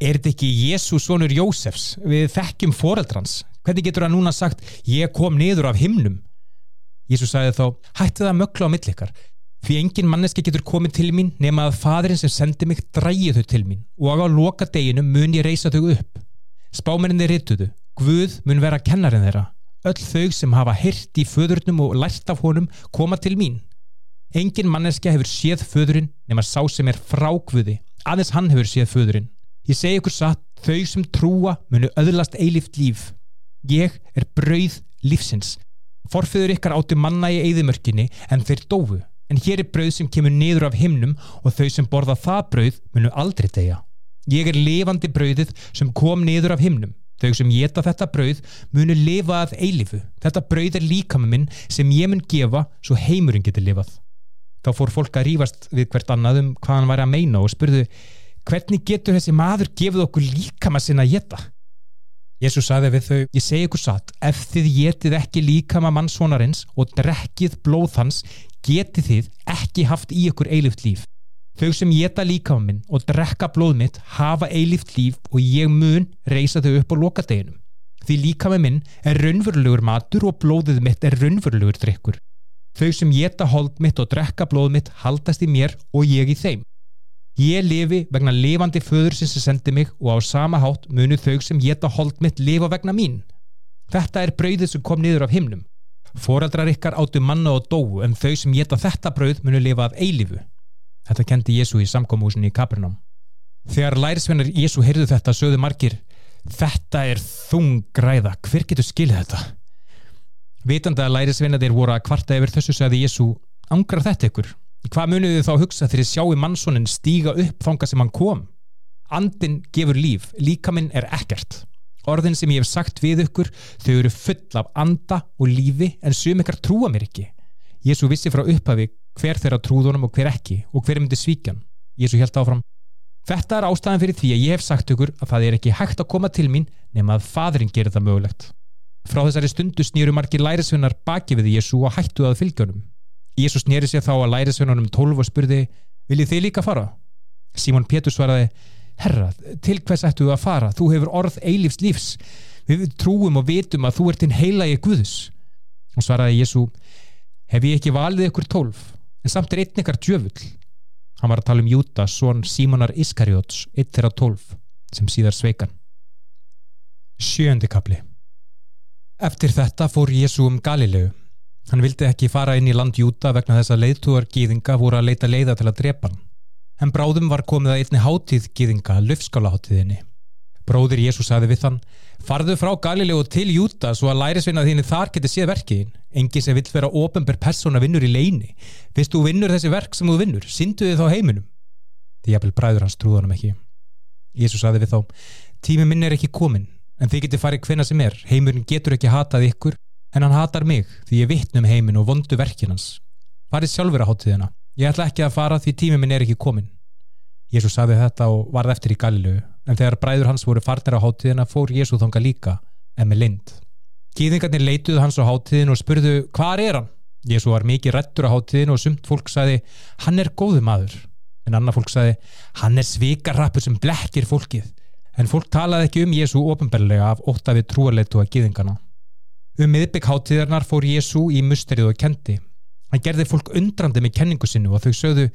A: er þetta ekki Jésús svonur Jósefs? Við þekkjum foreldrans hvernig getur hann núna sagt ég kom niður af himnum Jésús sagði þá, hætti það að mögla á millikar því engin manneski getur komið til mín nema að fadurinn sem sendi mig drægi þau til mín og á loka deginu mun ég reysa þau upp. Spámenninni rituðu, Guð mun vera kennarinn þeirra. Öll þau sem hafa hirt í föðurnum og lært af honum koma til mín. Engin manneski hefur séð föðurinn nema sá sem er frá Guði, aðeins hann hefur séð föðurinn. Ég segi ykkur satt, þau sem trúa munu öðlast eilift líf. Ég er brauð lífsins. Forfiður ykkar áttu manna í eigðimörkinni en þeir dófu, en hér er brauð sem kemur niður af himnum og þau sem borða það brauð munu aldrei deyja. Ég er lifandi brauðið sem kom niður af himnum. Þau sem geta þetta brauð munu lifa að eilifu. Þetta brauð er líka með minn sem ég mun gefa svo heimurinn getur lifað. Þá fór fólk að rýfast við hvert annað um hvað hann væri að meina og spurðu hvernig getur þessi maður gefið okkur líka með sinna að geta? Jésús saði við þau, ég segi ykkur satt, ef þið getið ekki líkama mannsvonarins og drekkið blóð hans, getið þið ekki haft í ykkur eilift líf. Þau sem geta líka á minn og drekka blóð mitt hafa eilíft líf og ég mun reysa þau upp á lokadeginum. Því líka með minn er raunverulegur matur og blóðið mitt er raunverulegur drikkur. Þau sem geta hold mitt og drekka blóð mitt haldast í mér og ég í þeim. Ég lifi vegna lifandi föður sem sendi mig og á sama hátt munu þau sem geta hold mitt lifa vegna mín. Þetta er brauðið sem kom niður af himnum. Fóreldrar ykkar áttu manna og dóu en þau sem geta þetta brauð munu lifa af eilifu. Þetta kendi Jésu í samkómuhúsinni í Kapernaum. Þegar lærisvennar Jésu heyrðu þetta sögðu margir Þetta er þung græða, hver getur skilið þetta? Vitandi að lærisvennadir voru að kvarta yfir þessu sagði Jésu Angrar þetta ykkur? Hvað muniðu þá hugsa þegar sjáu mannsónin stíga upp þanga sem hann kom? Andin gefur líf, líka minn er ekkert. Orðin sem ég hef sagt við ykkur, þau eru full af anda og lífi en sum ykkar trúa mér ekki. Jésu vissi frá upphafi hver þeirra trúðunum og hver ekki og hver myndi svíkjan. Jésu held áfram. Þetta er ástæðan fyrir því að ég hef sagt ykkur að það er ekki hægt að koma til mín nema að fadrin gerir það mögulegt. Frá þessari stundu snýru margir lærisvinnar baki við Jésu og hættu að fylgjónum. Jésu snýri sér þá að lærisvinnunum tólf og spurði, viljið þið líka fara? Símon Pétur svaraði, Herra, til hvers ættu að fara? Þú hefur orð eilífs lífs. Við trúum og vitum að þú ert þinn heilagi Guðus. Og svaraði Jésu, hef ég ekki valið ykkur tólf, en samt er einn ykkar djöfull. Hann var að tala um Júta, svon Símonar Iskarjóts, eitt þeirra tólf, sem síðar sveikan. Sjöndi kapli Eftir þetta fór Jésu um Galilegu. Hann vildi ekki fara inn í land Júta vegna þess að leiðtúar gýðinga voru að leita leiða til að drepa hann. En bráðum var komið að einni hátíð gýðinga, löfskálaháttíðinni. Bróðir Jésu saði við hann, farðu frá Galilegu til Júta svo að lærisvinna þínu þar geti séð verkiðin. Engi sem vill vera ofenber persóna vinnur í leini. Fyrst þú vinnur þessi verk sem þú vinnur, syndu þið þá heiminum. Því jafnvel bræður hans trúðanum ekki. Jésu saði við þá, tími minn er ekki komin, en þið geti farið hvena sem er. Heimurinn getur ekki hatað ykkur, en hann hatar mig því ég vittnum heimin og vondu verkinans. Farið sjálfur að hátíðina. Ég ætla ekki að fara því tími minn er ekki komin. Jésu saði þetta og varð eftir í Galilegu, en þegar bræður hans voru farnir á hátíðina fór Jésu þonga líka, en með lind. Gýðingarnir leituðu hans á hátíðin og spurðu, hvað er hann? Jésu var mikið rettur á hátíðin og sumt fólk saði, hann er góðu maður. En annar fólk saði, hann er svikarrappur sem blekkir fólkið. En fólk talaði ekki um Jésu ofinbellega af ótta við trúarleitu að gýðingarna. Um miðbygg hátíðarnar fór Jésu í musterið og kendi. Hann gerði fólk undrandi með kenningu sinu og þau sögðu,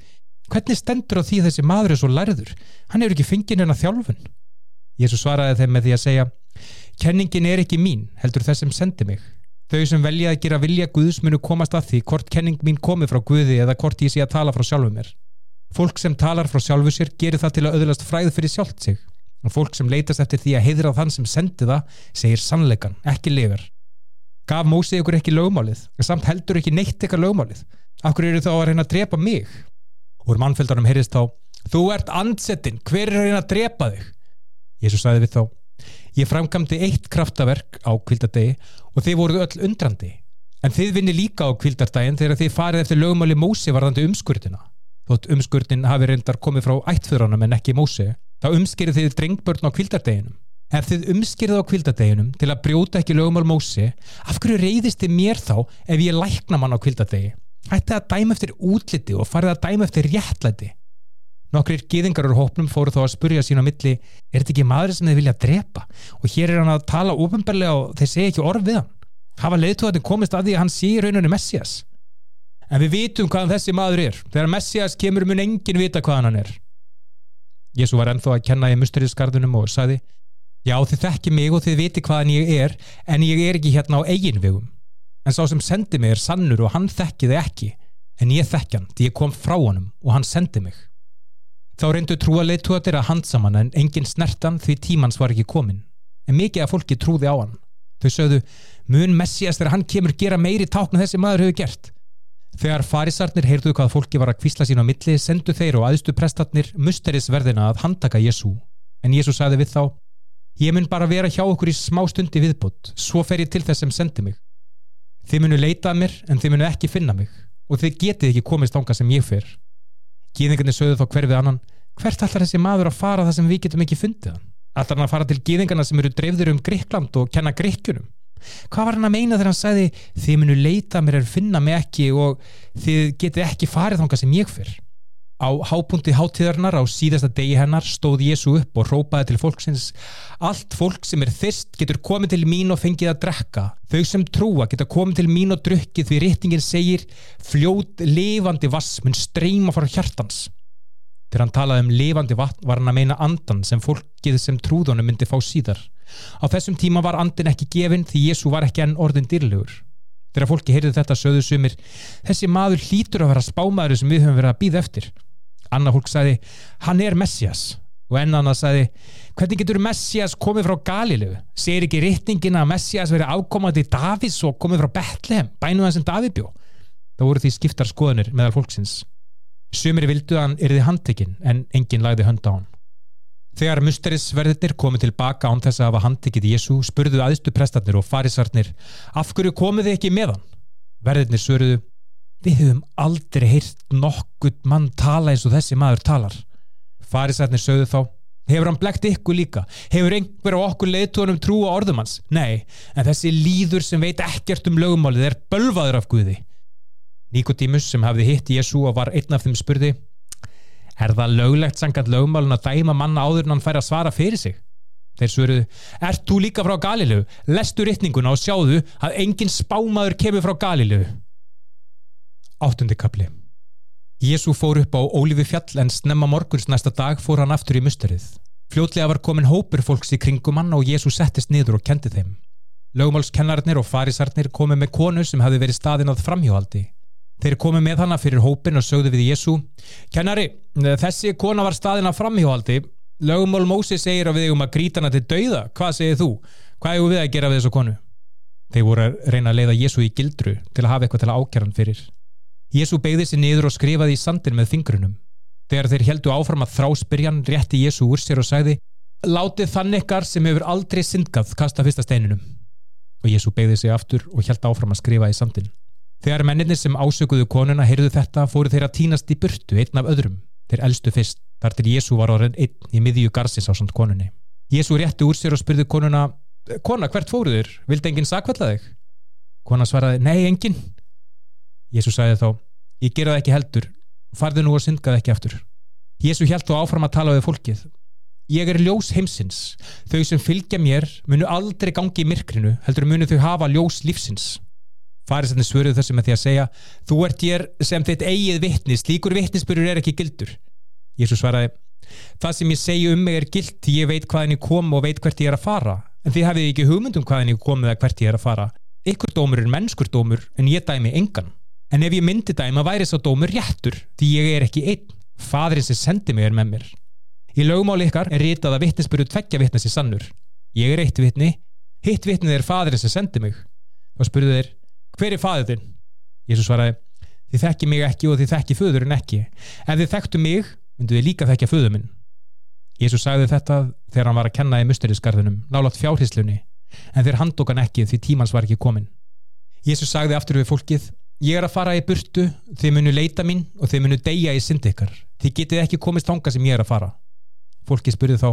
A: hvernig stendur á því þessi maður er svo lærður? Hann hefur ekki fengið hennar þjálfun. Jésu svaraði þeim með því að segja, kenningin er ekki mín, heldur þess sem sendi mig. Þau sem velja að gera vilja Guðs munu komast að því hvort kenning mín komi frá Guði eða hvort ég sé að tala frá sjálfu mér. Fólk sem talar frá sjálfu sér gerir það til að öðlast fræð fyrir sjálft sig. Og fólk sem leytast eftir því að heiðra þann sem sendi það segir sannleikan, ekki legar. Gaf Mósi ykkur ekki lögmálið, samt heldur ekki neitt ykkar lögmálið. Akkur eru þá að reyna að drepa mig? Úr mannfjöldanum heyrist þá, þú ert andsettinn, hver er að reyna að drepa þig? Jésús sagði við þá, ég framkamdi eitt kraftaverk á kvildardegi og þið voruð öll undrandi. En þið vinni líka á kvildardaginn þegar þið farið eftir lögmáli Mósi varðandi umskurðina. Þótt umskurðin hafi reyndar komið frá ættfjörunum en ekki Mósi, þá umskýrið þið drengbörn á kvildardeginum. Ef þið umskýrið á kvildadeginum til að brjóta ekki lögmál Mósi, af hverju reyðist þið mér þá ef ég lækna mann á kvildadegi? Ætti að dæma eftir útliti og farið að dæma eftir réttlæti. Nokkrir gýðingar úr hópnum fóru þá að spurja sín á milli, er þetta ekki maður sem þið vilja drepa? Og hér er hann að tala ofinbarlega og þeir segja ekki orð við hann. Hafa leiðtóðin komist að því að hann sé í rauninu Messias. En við vitum hvaðan þessi maður er. Þegar Messias kemur mun engin vita hvaðan hann er. Jésu var ennþá að kenna í musterisgarðunum og sagði, já þið þekki mig og þið viti hvaðan ég er, en ég er ekki hérna á eigin vegum. En sá sem sendi mig er sannur og hann þekki þið ekki, en ég þekki hann því ég kom frá honum og hann sendi mig. Þá reyndu trúa leittóðir að handsaman en engin snertan því tímans var ekki komin. En mikið af fólki trúði á hann. Þau sögðu, mun Messias þegar hann kemur gera meiri tákna þessi maður hefur gert. Þegar farisarnir heyrðu hvað fólki var að kvísla sín á milli, sendu þeir og aðstu prestatnir musterisverðina að handtaka Jésu. En Jésu sagði við þá, ég mun bara vera hjá okkur í smá stundi viðbútt, svo fer ég til þess sem sendi mig. Þið munu leita að mér en þið munu ekki finna mig og þið getið ekki komist ánga sem ég fer. Gýðingarnir sögðu þá hverfið annan hvert ætlar þessi maður að fara það sem við getum ekki fundið hann? Ætlar hann að fara til gýðingarna sem eru dreifður um Greikland og kenna Greikjunum? Hvað var hann að meina þegar hann sagði þið munu leita mér er finna mig ekki og þið getið ekki farið þánga sem ég fyrr? Á hápunkti hátíðarnar á síðasta degi hennar stóð Jésu upp og rópaði til fólksins Allt fólk sem er þist getur komið til mín og fengið að drekka. Þau sem trúa geta komið til mín og drukkið því réttingin segir fljót lifandi vass mun streyma frá hjartans. Þegar hann talaði um lifandi vatn var hann að meina andan sem fólkið sem trúðunum myndi fá síðar. Á þessum tíma var andin ekki gefin því Jésu var ekki enn orðin dýrlegur. Þegar fólki heyrði þetta söðu sumir Þessi maður hlýtur að vera spámaður sem við höfum verið að býða eftir Anna fólk sagði, hann er Messias og enn annað sagði, hvernig getur Messias komið frá Galilegu? Segir ekki rittningin að Messias verið ákomandi Davís og komið frá Betlehem, bænuð hann sem Daví bjó? Það voru því skiptar skoðanir meðal fólksins. Sumir vildu að hann erði handtekinn en enginn lagði hönd á hann. Þegar musterisverðirnir komið tilbaka án þess að hafa handtekið Jésu spurðu aðstu prestarnir og farisarnir af hverju komið þið ekki með hann? Verðirnir svöruðu Við höfum aldrei heyrt nokkurt mann tala eins og þessi maður talar. Farisarnir sögðu þá, hefur hann blekt ykkur líka? Hefur einhver á okkur leiðtónum trú á orðum hans? Nei, en þessi líður sem veit ekkert um lögumálið er bölvaður af Guði. Nikotímus sem hafði hitt Jésu og var einn af þeim spurði, er það löglegt sangant lögumálin að dæma manna áður en hann fær að svara fyrir sig? Þeir svöruðu, ert þú líka frá Galilegu? Lestu rittninguna og sjáðu að engin spámaður kemur frá Galilegu. Áttundi kapli Jésu fór upp á Ólífi fjall en snemma morguns næsta dag fór hann aftur í musterið. Fljótlega var komin hópur fólks í kringum hann og Jésu settist niður og kendi þeim. Lögumálskennarnir og farisarnir komi með konu sem hafi verið staðin að framhjóhaldi. Þeir komi með hana fyrir hópin og sögðu við Jésu Kennari, þessi kona var staðin að framhjóhaldi. Lögumál Mósi segir að við um að gríta hana til dauða. Hvað segir þú? Hvað hefur við að gera við þessu konu? Þeir voru að reyna að leiða Jésu í gildru til að hafa eitthvað til að ákjæran fyrir. Jésu beigði sér niður og skrifaði í sandin með fingrunum. Þegar þeir heldu áfram að þráspyrjan rétti Jésu úr sér og sagði Látið þann ykkar sem hefur aldrei syndgað kasta fyrsta steininum. Og Jésu beigði sig aftur og held áfram að skrifa í sandin. Þegar menninir sem ásökuðu konuna heyrðu þetta fóru þeir að tínast í burtu einn af öðrum. Þeir elstu fyrst, þar til Jésu var orðin einn í miðju garsins á samt konunni. Jésu rétti úr sér og spurði konuna Kona, hvert fóruður? Vildi enginn sakvalla þig? Kona svaraði, nei, enginn. Jésu sagði þá, ég gera það ekki heldur, farðu nú og syndgaði ekki aftur. Jésu held þá áfram að tala við fólkið. Ég er ljós heimsins. Þau sem fylgja mér munu aldrei gangi í myrkrinu, heldur munu þau hafa ljós lífsins. Farisarnir svöruðu þessi með því að segja, þú ert ég sem þitt eigið vittnis, líkur vittnisbyrjur er ekki gildur. Jésu svaraði, það sem ég segju um mig er gilt því ég veit hvaðin ég kom og veit hvert ég er að fara, en þið hafið ekki hugmyndum hvaðin ég kom eða hvert ég er að fara. Ykkur dómur er mennskur dómur, en ég dæmi engan. En ef ég myndi dæma væri svo dómur réttur því ég er ekki einn, fadrin sem sendi mig er með mér. Í lögumáli ykkar er ritað að vittnesbyrju tveggja vittnesi sannur. Ég er eitt vittni, hitt vittnið er fadrin sem sendi mig. Þá spurðu þeir, hver er fadrin þinn? Jésu svaraði, þið þekki mig ekki og þið þekki föðurinn ekki. Ef þið þekktu mig, myndu þið líka þekkja föður minn. Jésu sagði þetta þegar hann var að kenna í musterisgarðunum, nálat fjárhislunni, en þeir handókan ekki því tímans var ekki komin. Jésu sagði aftur við fólkið, Ég er að fara í burtu, þið munu leita mín og þið munu deyja í syndi ykkar. Þið getið ekki komist þanga sem ég er að fara. Fólki spurði þá,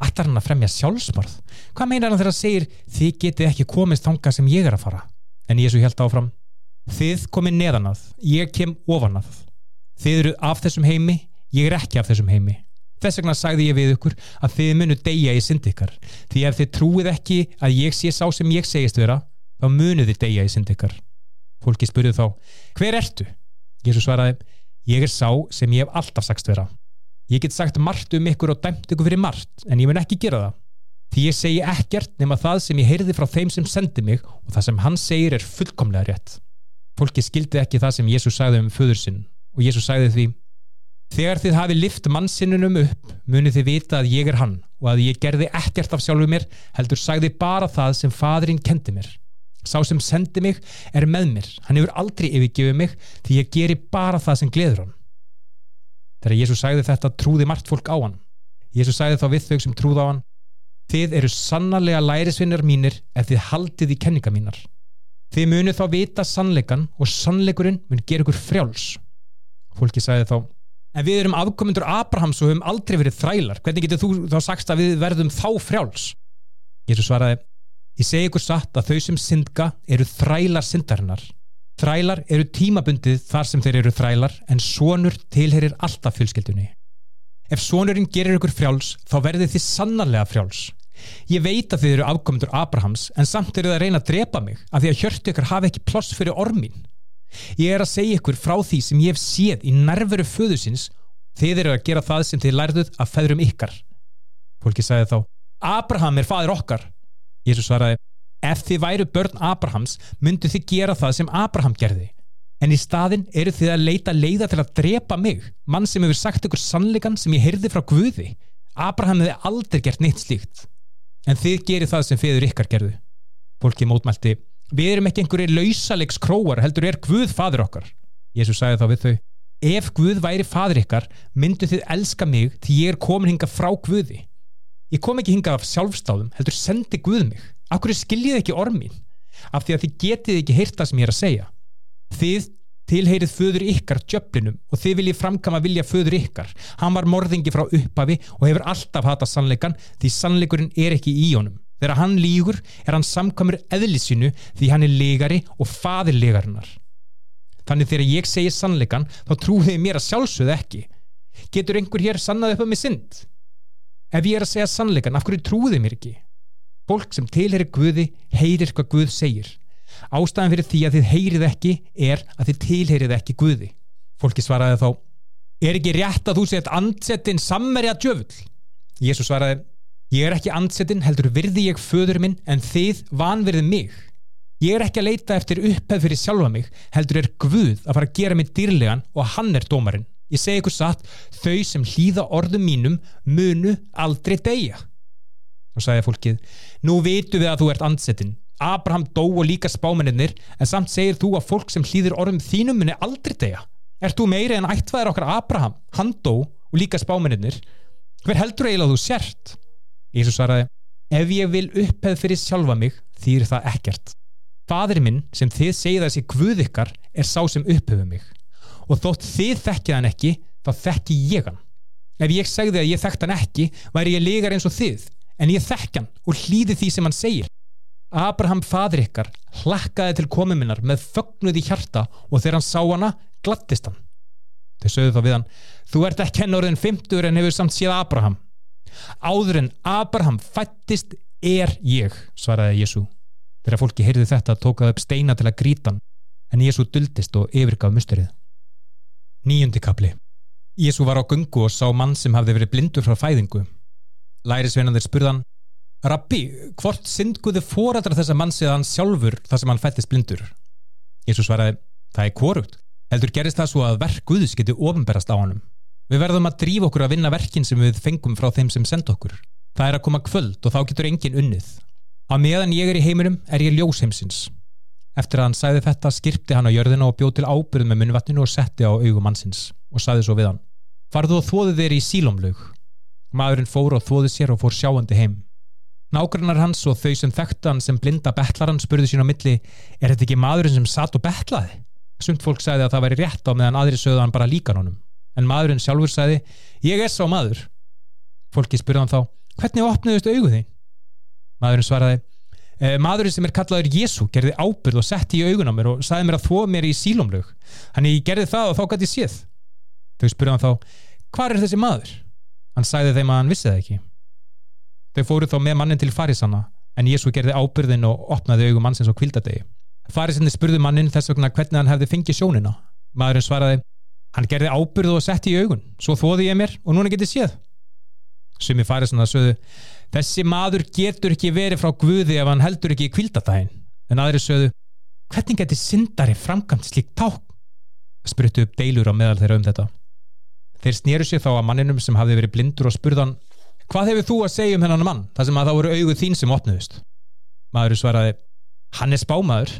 A: ætlar hann að fremja sjálfsmarð? Hvað meinar hann þegar hann segir, þið getið ekki komist þanga sem ég er að fara? En Jésu held áfram, þið komið neðan að, ég kem ofan að. Þið eru af þessum heimi, ég er ekki af þessum heimi. Þess vegna sagði ég við ykkur að þið munu deyja í syndi ykkar. Því ef þið trúið ekki að ég sé sá sem ég segist vera, þá munu þið deyja í syndi ykkar. Fólki spurði þá, hver ertu? Jésu svaraði, ég er sá sem ég hef alltaf sagst vera. Ég get sagt margt um ykkur og dæmt ykkur fyrir margt, en ég mun ekki gera það. Því ég segi ekkert nema það sem ég heyrði frá þeim sem sendi mig og það sem hann segir er fullkomlega rétt. Fólki skildi ekki það sem Jésu sagði um föður sinn og Jésu sagði því, þegar þið hafi lift mannsinnunum upp, munið þið vita að ég er hann og að ég gerði ekkert af sjálfu mér, heldur sagði bara það sem fadrin kendi mér. Sá sem sendi mig er með mér. Hann hefur aldrei yfirgefið mig því ég geri bara það sem gleður hann. Þegar Jésús sagði þetta trúði margt fólk á hann. Jésús sagði þá við þau sem trúð á hann Þið eru sannarlega lærisvinnar mínir ef þið haldið í kenninga mínar. Þið munið þá vita sannleikan og sannleikurinn mun gera ykkur frjáls. Fólki sagði þá En við erum afkomundur Abrahams og höfum aldrei verið þrælar. Hvernig getur þú þá sagst að við verðum þá frjáls? Jésús svaraði Ég segi ykkur satt að þau sem syndga eru þrælar syndarinnar. Þrælar eru tímabundið þar sem þeir eru þrælar en sonur tilherir alltaf fjölskyldunni. Ef sonurinn gerir ykkur frjáls þá verður þið sannarlega frjáls. Ég veit að þið eru afkomendur Abrahams en samt eru það að reyna að drepa mig af því að hjörtu ykkur hafi ekki ploss fyrir ormin. Ég er að segja ykkur frá því sem ég hef séð í nærveru föðusins þið eru að gera það sem þið lærðuð að feðrum ykkar. Fólki sagði þá Abraham er fadir okkar. Jésu svaraði Ef þið væru börn Abrahams myndu þið gera það sem Abraham gerði. En í staðin eru þið að leita leiða til að drepa mig, mann sem hefur sagt ykkur sannleikan sem ég heyrði frá Guði. Abraham hefði aldrei gert neitt slíkt. En þið gerir það sem feður ykkar gerðu. Fólki mótmælti, við erum ekki einhverju lausalegs króar, heldur er Guð fadur okkar. Jésu sagði þá við þau, ef Guð væri fadur ykkar, myndu þið elska mig því ég er komin hinga frá Guði. Ég kom ekki hinga af sjálfstáðum, heldur sendi Guð mig. Akkur skiljið ekki ormin af því að þið getið ekki heyrt það sem ég er að segja. Þið tilheyrið föður ykkar djöflinum og þið viljið framkama vilja föður ykkar. Hann var morðingi frá upphafi og hefur alltaf hatað sannleikan því sannleikurinn er ekki í honum. Þegar hann lígur er hann samkamur eðlisínu því hann er legari og fadir legarinnar. Þannig þegar ég segi sannleikan þá trúið mér að sjálfsögðu ekki. Getur einhver hér sannað upp á mig synd? Ef ég er að segja sannleikan, af hverju trúið mér ekki? Fólk sem tilherir Guði heyrir hvað Guð segir. Ástæðan fyrir því að þið heyrið ekki er að þið tilheyrið ekki Guði. Fólki svaraði þá, er ekki rétt að þú sett andsettinn sammerja djöfull? Jésu svaraði, ég er ekki andsettinn heldur virði ég föður minn en þið vanverðið mig. Ég er ekki að leita eftir upphefð fyrir sjálfa mig heldur er Guð að fara að gera mig dýrlegan og hann er dómarinn. Ég segi ykkur satt, þau sem hlýða orðum mínum munu aldrei deyja. Og sagði fólkið, nú vitu við að þú ert andsettinn Abraham dó og líka spámennir en samt segir þú að fólk sem hlýðir orðum þínum muni aldrei degja Er þú meiri en ættvæðir okkar Abraham? Hann dó og líka spámennir hver heldur eiginlega að þú sért? Ísus svaraði, ef ég vil uppheð fyrir sjálfa mig, þýr það ekkert. Fadur minn sem þið segið þessi guð ykkar er sá sem upphefur mig og þótt þið þekkið hann ekki þá þekki ég hann Ef ég segði að ég þekkt hann ekki væri ég legar eins og þið en ég þekk hann og hlýði því sem hann segir. Abraham fadur ykkar hlakkaði til komuminnar með fögnuði hjarta og þegar hann sá hana glattist hann. Þau sögðu þá við hann, þú ert ekki henn orðin 50 en hefur samt séð Abraham. Áður en Abraham fættist er ég, svaraði Jésu. Þegar fólki heyrði þetta tókaði upp steina til að grítan, en Jésu duldist og yfirgaf musterið. Níundi kapli Jésu var á gungu og sá mann sem hafði verið blindur frá fæðingu lærisveinandir spurðan Rabbi, hvort syndguði fórættra þessa mann séðan sjálfur þar sem hann fættist blindur? Jésús svaraði, það er korugt. Heldur gerist það svo að verk Guðs geti ofnberast á honum. Við verðum að drífa okkur að vinna verkin sem við fengum frá þeim sem senda okkur. Það er að koma kvöld og þá getur engin unnið. Á meðan ég er í heiminum er ég ljós heimsins. Eftir að hann sæði þetta skirpti hann á jörðina og bjóð til ábyrð með munvattinu og setti á augum mannsins og sæði svo við hann. Farðu og þóðu þeir í sílomlaug Maðurinn fór og þóði sér og fór sjáandi heim. Nágrannar hans og þau sem þekktu hann sem blinda betlaran spurðu sín á milli er þetta ekki maðurinn sem satt og betlaði? Sumt fólk sagði að það væri rétt á meðan aðri sögðu hann bara líkan honum. En maðurinn sjálfur sagði, ég er sá maður. Fólki spurði hann þá, hvernig opniðust augu þín? Maðurinn svaraði, maðurinn sem er kallaður Jésu gerði ábyrð og setti í augun á mér og sagði mér að þó mér í sílomlög. Hann ég gerði það og þá gæti ég séð. Þau spurði hann þá, hvað er þessi maður? Hann sæði þeim að hann vissi það ekki. Þau fóru þá með mannin til Farisanna en Jésu gerði ábyrðin og opnaði augum mannsins á kvildadegi. Farisinni spurði mannin þess vegna hvernig hann hefði fengið sjónina. Maðurinn svaraði, hann gerði ábyrð og setti í augun, svo þóði ég mér og núna getið þessi maður getur ekki verið frá Guði ef hann heldur ekki í kvildadagin. En aðri sögðu, hvernig getið syndari framkvæmt slíkt ták? Sprutu upp deilur á meðal þeirra um þetta. Þeir snýru sér þá að manninum sem hafði verið blindur og spurðan Hvað hefur þú að segja um hennan mann? Það sem að þá voru auguð þín sem opnuðust. Maðurinn svaraði Hann er spámaður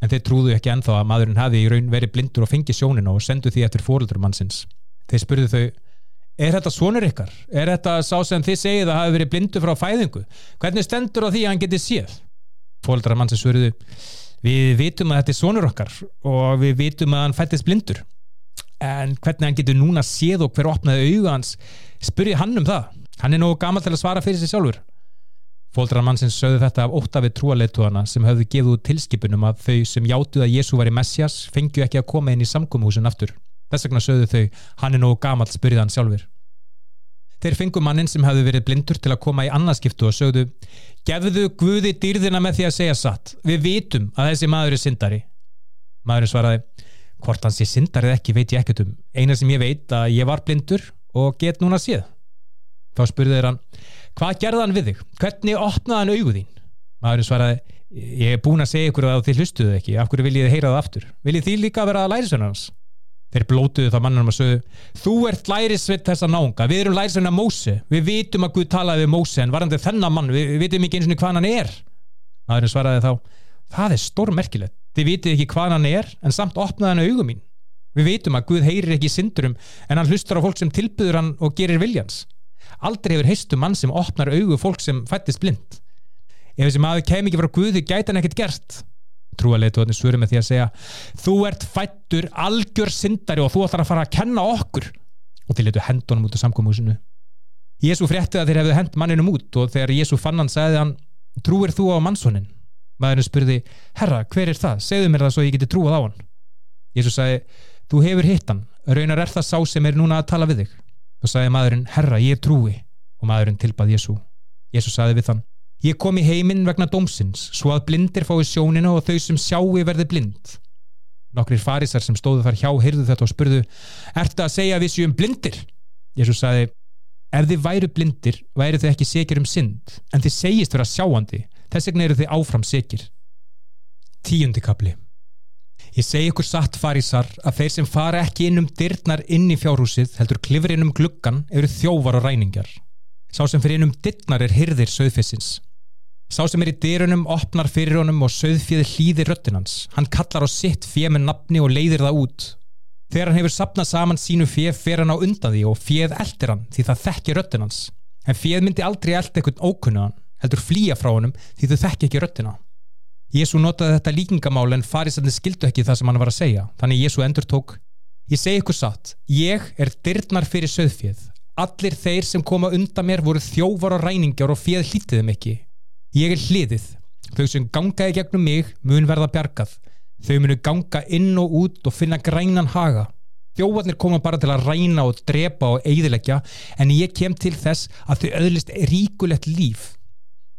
A: en þeir trúðu ekki enþá að maðurinn hafi í raun verið blindur og fengið sjónina og sendu því eftir fóröldur mannsins. Þeir spurðu þau Er þetta svonur ykkar? Er þetta sá sem þið segið að hafi verið blindur frá fæðingu? Hvernig stendur á því að hann geti séð? Fóröldrar mannsins svurðu Við vitum að þetta er svonur okkar og við vitum að hann fættist blindur en hvernig hann getur núna séð og hver opnaði auga hans spurði hann um það hann er nógu gammal til að svara fyrir sig sjálfur Fóldrar mannsins sögðu þetta af ótta við trúaleituana sem höfðu gefið út tilskipunum að þau sem játuð að Jésu var í Messias fengju ekki að koma inn í samkómuhúsin aftur. Þess vegna sögðu þau, hann er nógu gamalt spyrðið hann sjálfur. Þeir fengu mannin sem hafði verið blindur til að koma í annarskiptu og sögðu, gefðu Guði dýrðina með því að segja satt. Við vitum að þessi maður er syndari. Maðurinn svaraði, hvort hans ég syndarið ekki veit ég ekkert um. Eina sem ég veit að ég var blindur og get núna séð. Þá spurði þeir hann, hvað gerði hann við þig? Hvernig opnaði hann augu þín? Maðurinn svaraði, ég er búin að segja ykkur að þið hlustuðu ekki, af hverju viljið þið heyra það aftur? Viljið þið líka vera lærisvennar hans? Þeir blótuðu það mannum og sögðu, þú ert lærisveit þessa nánga, við erum lærisvennar Móse, við vitum að Guð talaði við Móse en varandi þennan mann, við, við vitum ekki eins og hvað hann er. Maðurinn svaraði þá, það er stórmerkilegt, þið vitið ekki hvað hann er en samt opnaði hann augu mín. Við vitum að Guð heyrir ekki syndurum en hann hlustar á fólk sem tilbyður hann og gerir viljans aldrei hefur heistu mann sem opnar augu fólk sem fættist blind. Ef þessi maður kem ekki frá Guði trúaleitu svöru með því að segja þú ert fættur algjör syndari og þú ætlar að fara að kenna okkur. Og til þetta hendunum út á samkómúsinu Jésu frétti að þeir hefðu hend manninum út og þegar Jésu fann hann sagði hann trúir þú á mannsónin maðurinn spurði herra hver er það, segðu mér það svo ég geti trúað á hann. Jésu sagði þú hefur hitt hann, raunar er það sá sem er núna að tala við þig. Og sagði maðurinn, herra, ég trúi. Og maðurinn tilbað Jésu Jésu sagði við þann, ég kom í heiminn vegna dómsins, svo að blindir fái sjónina og þau sem sjáu verði blind nokkrir farisar sem stóðu þar hjá heyrðu þetta og spurðu ertu að segja að við séum blindir? Jésu sagði, ef þið væru blindir væru þið ekki segir um synd en þið segist vera sjáandi þess vegna eru þið áfram segir Tíundi kapli Ég segi ykkur satt farísar að þeir sem fara ekki inn um dyrnar inn í fjárhúsið heldur klifur inn um gluggan eru þjóvar og ræningar. Sá sem fyrir inn um dyrnar er hyrðir söðfissins. Sá sem er í dyrunum opnar fyrir honum og söðfíði hlýðir röttinans. Hann kallar á sitt fjö með nafni og leiðir það út. Þegar hann hefur sapnað saman sínu fjö fer hann á undan því og fjöð eldir hann því það þekkir röttinans. En fjöð myndi aldrei elda eitthvað ókunnaðan heldur flýja frá honum því þau þekki ekki röttina. Jésu notaði þetta líkingamál en farisandi skildu ekki það sem hann var að segja. Þannig Jésu endur tók, ég segi ykkur satt, ég er dyrnar fyrir söðfjöð. Allir þeir sem koma undan mér voru þjóvar og ræningar og fjöð hlítiðum ekki. Ég er hliðið. Þau sem gangaði gegnum mig mun verða bjargað. Þau munu ganga inn og út og finna grænan haga. Þjóvarnir koma bara til að ræna og drepa og eigðilegja en ég kem til þess að þau öðlist ríkulegt líf.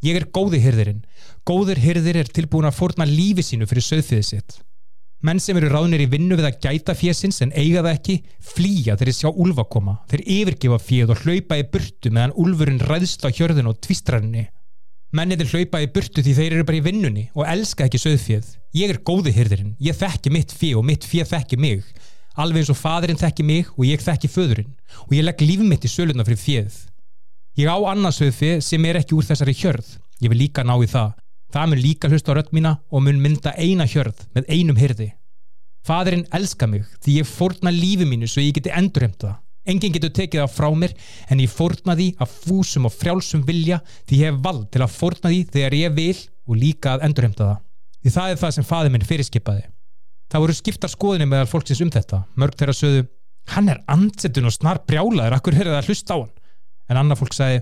A: Ég er góði hyrðirinn. Góður hyrðir er tilbúin að forna lífi sínu fyrir söðfiðið sitt. Menn sem eru ráðnir í vinnu við að gæta fjesins en eiga það ekki, flýja þeir sjá úlfa koma. Þeir yfirgefa fjöð og hlaupa í burtu meðan úlfurinn ræðst á hjörðun og tvistranninni. Mennið er hlaupa í burtu því þeir eru bara í vinnunni og elska ekki söðfjöð. Ég er góði hyrðirinn. Ég þekki mitt fjöð og mitt fjöð þekki mig. Alveg eins og fadurinn þekki mig og ég þekki föðurinn. Og ég legg líf mitt í söluna fyrir fjöð. Ég á annarsauði sem er ekki úr þessari hjörð. Ég vil líka ná í það. Það mun líka hlusta á rött mína og mun mynda eina hjörð með einum hyrði. Fadurinn elska mig því ég fórna lífi mínu svo ég geti endurheimt það. Engin getur tekið það frá mér en ég fórna því að fúsum og frjálsum vilja því ég hef vald til að fórna því þegar ég vil og líka að endurheimta það. Því það er það sem fadur minn fyrirskipaði. Það voru skiptar skoðinni meðal fólksins um þetta. Mörg þeirra sögðu, hann er andsetun og snar brjálaður, akkur hefur það hlust á hann en annað fólk sagði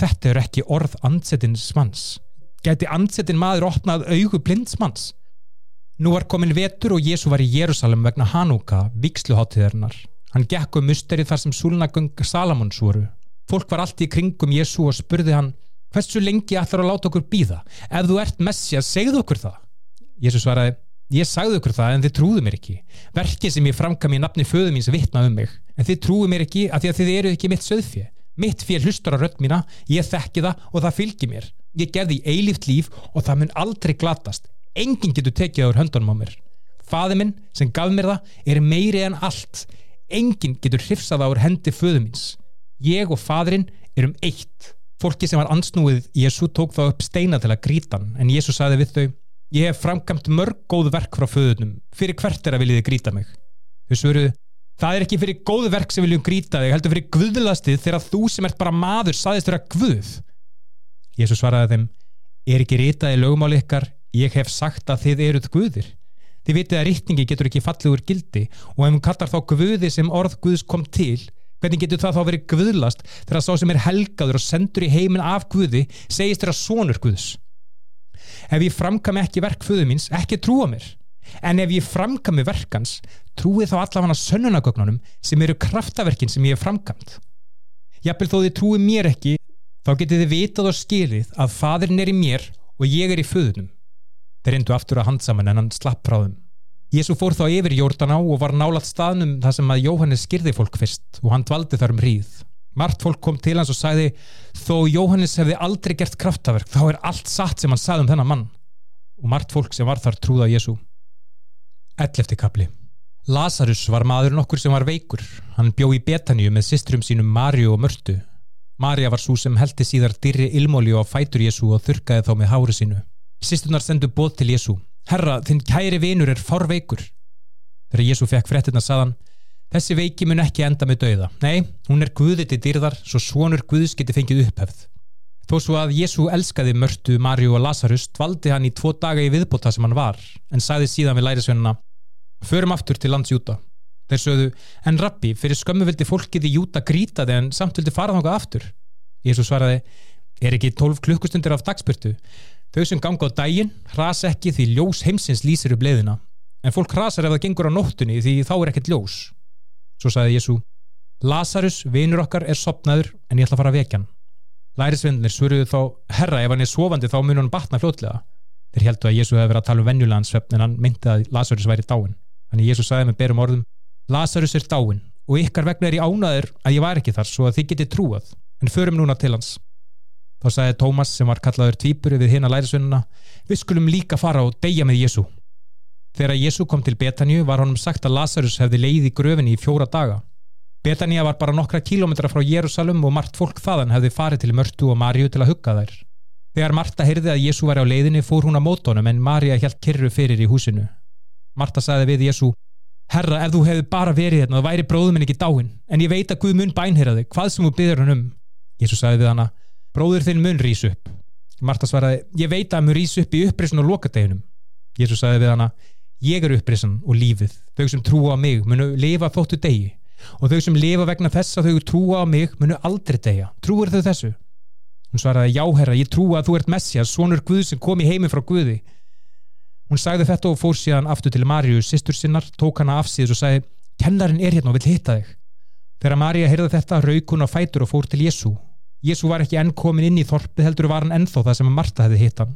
A: þetta er ekki orð andsetins manns geti andsetin maður opnað augu blindsmanns nú var komin vetur og Jésu var í Jérúsalem vegna Hanúka, viksluháttíðarnar hann gekk um musteri þar sem súlnagöng Salamons voru fólk var allt í kringum Jésu og spurði hann hversu lengi ætlar að láta okkur býða ef þú ert messja, segðu okkur það Jésu svaraði Ég sagði okkur það en þið trúðu mér ekki. Verkið sem ég framkam í nafni föðu mín sem vittna um mig. En þið trúðu mér ekki af því að þið eru ekki mitt söðfið. Mitt fél hlustar á rödd mína, ég þekki það og það fylgir mér. Ég gefði í eilíft líf og það mun aldrei glatast. Engin getur tekið á höndunum á mér. Faði minn sem gaf mér það er meiri en allt. Engin getur hrifsað á hendi föðu míns. Ég og fadrin erum eitt. Fólki sem var ansnúið Jésu tók þá upp steina til að gríta hann en Jésu saði við þau Ég hef framkamt mörg góð verk frá föðunum. Fyrir hvert er að viljiði gríta mig? Þau svöruðu Það er ekki fyrir góð verk sem viljum gríta þig, heldur fyrir guðlastið þegar þú sem ert bara maður saðist vera guð. Jésu svaraði þeim, er ekki rítað í lögumáli ykkar, ég hef sagt að þið eruð guðir. Þið vitið að rítningi getur ekki fallið úr gildi og ef hún kallar þá guði sem orð guðs kom til, Hvernig getur það þá verið guðlast þegar að sá sem er helgaður og sendur í heiminn af guði segist þeirra sonur guðs? Ef ég framkami ekki verk föðu míns, ekki trúa mér. En ef ég framkami verkans, trúið þá allavega sönnunagögnunum sem eru kraftaverkin sem ég hef framkamt. Jafnvel þó þið trúið mér ekki, þá getið þið vitað og skilið að fadrin er í mér og ég er í föðunum. Þeir reyndu aftur að handsaman en hann slapp frá þeim. Jésu fór þá yfir Jórdaná og var nálat staðnum þar sem að Jóhannes skyrði fólk fyrst og hann dvaldi þar um hríð. Mart fólk kom til hans og sagði þó Jóhannes hefði aldrei gert kraftaverk þá er allt satt sem hann sagði um þennan mann. Og Mart fólk sem var þar trúða Jésu. Ellefti kapli. Lazarus var maður nokkur sem var veikur. Hann bjó í Betaníu með sistrum sínum Marju og Mörtu. Marja var svo sem heldi síðar dyrri ilmóli og fætur Jésu og þurkaði þá með hári sínu. Sýstunar sendu bóð til Jésu. Herra, þinn kæri vinur er forveikur. Þegar Jésu fekk frettina saðan, þessi veiki mun ekki enda með dauða. Nei, hún er guðið til dyrðar, svo svonur guðs geti fengið upphefð. Þó svo að Jésu elskaði mörtu Marju og Lazarus, dvaldi hann í tvo daga í viðbóta sem hann var, en sagði síðan við lærisveinuna, förum aftur til lands Júta. Þeir sögðu, en rabbi, fyrir skömmu vildi fólkið í Júta grítaði en samt vildi fara þángað aftur. Jésu svaraði, er ekki 12 klukkustundir af dagspyrtu? Þau sem ganga á daginn hrasa ekki því ljós heimsins lýsir upp leiðina en fólk hrasar ef það gengur á nóttunni því þá er ekkert ljós. Svo sagði Jésu Lazarus, vinur okkar, er sopnaður en ég ætla að fara að vekja hann. Lærisvendinir svöruðu þá herra ef hann er sofandi þá mun hann batna fljótlega. Þeir heldu að Jésu hefði verið að tala um venjulegansvefn en hann myndi að Lazarus væri dáin. Þannig Jésu sagði með berum orðum Lazarus er dáin og ykkar vegna er ég ánaður að ég var ekki þar svo að þið getið trúað en förum núna til hans. Þá sagði Tómas sem var kallaður tvýpuri við hinn að lærisveinuna Við skulum líka fara og deyja með Jésu. Þegar Jésu kom til Betaníu var honum sagt að Lazarus hefði leið í gröfinni í fjóra daga. Betania var bara nokkra kílometra frá Jérúsalum og margt fólk þaðan hefði farið til Mörtu og Marju til að hugga þær. Þegar Marta heyrði að Jésu var á leiðinni fór hún á mótónum en Marja helt kyrru fyrir í húsinu. Marta sagði við Jésu Herra, ef þú hefði bara verið hérna, þá væri bróðuminn ekki dáin, en ég veit að Guð mun bænherra þig, hvað sem þú byður hann um. Jésu sagði við hana, bróður þinn mun rýs upp. Marta svaraði, ég veit að mun rýs upp í upprisun og lokadeginum. Jésu sagði við hana ég er upprisun og lífið. Þau sem trúa á mig munu lifa þóttu degi og þau sem lifa vegna þess að þau trúa á mig munu aldrei degja trúur þau þessu? Hún svaraði, já herra, ég trúa að þú ert Messias, svonur Guð sem kom í heimi frá Guði. Hún sagði þetta og fór síðan aftur til Marju, sýstur sinnar, tók hana af síðan og sagði, kennarin er hérna og vil hitta þig. Þegar Marja heyrði þetta rauk hún á fætur og fór til Jésu Jésu var ekki enn komin inn í þorpið heldur var hann ennþá það sem Marta hefði hitt hann.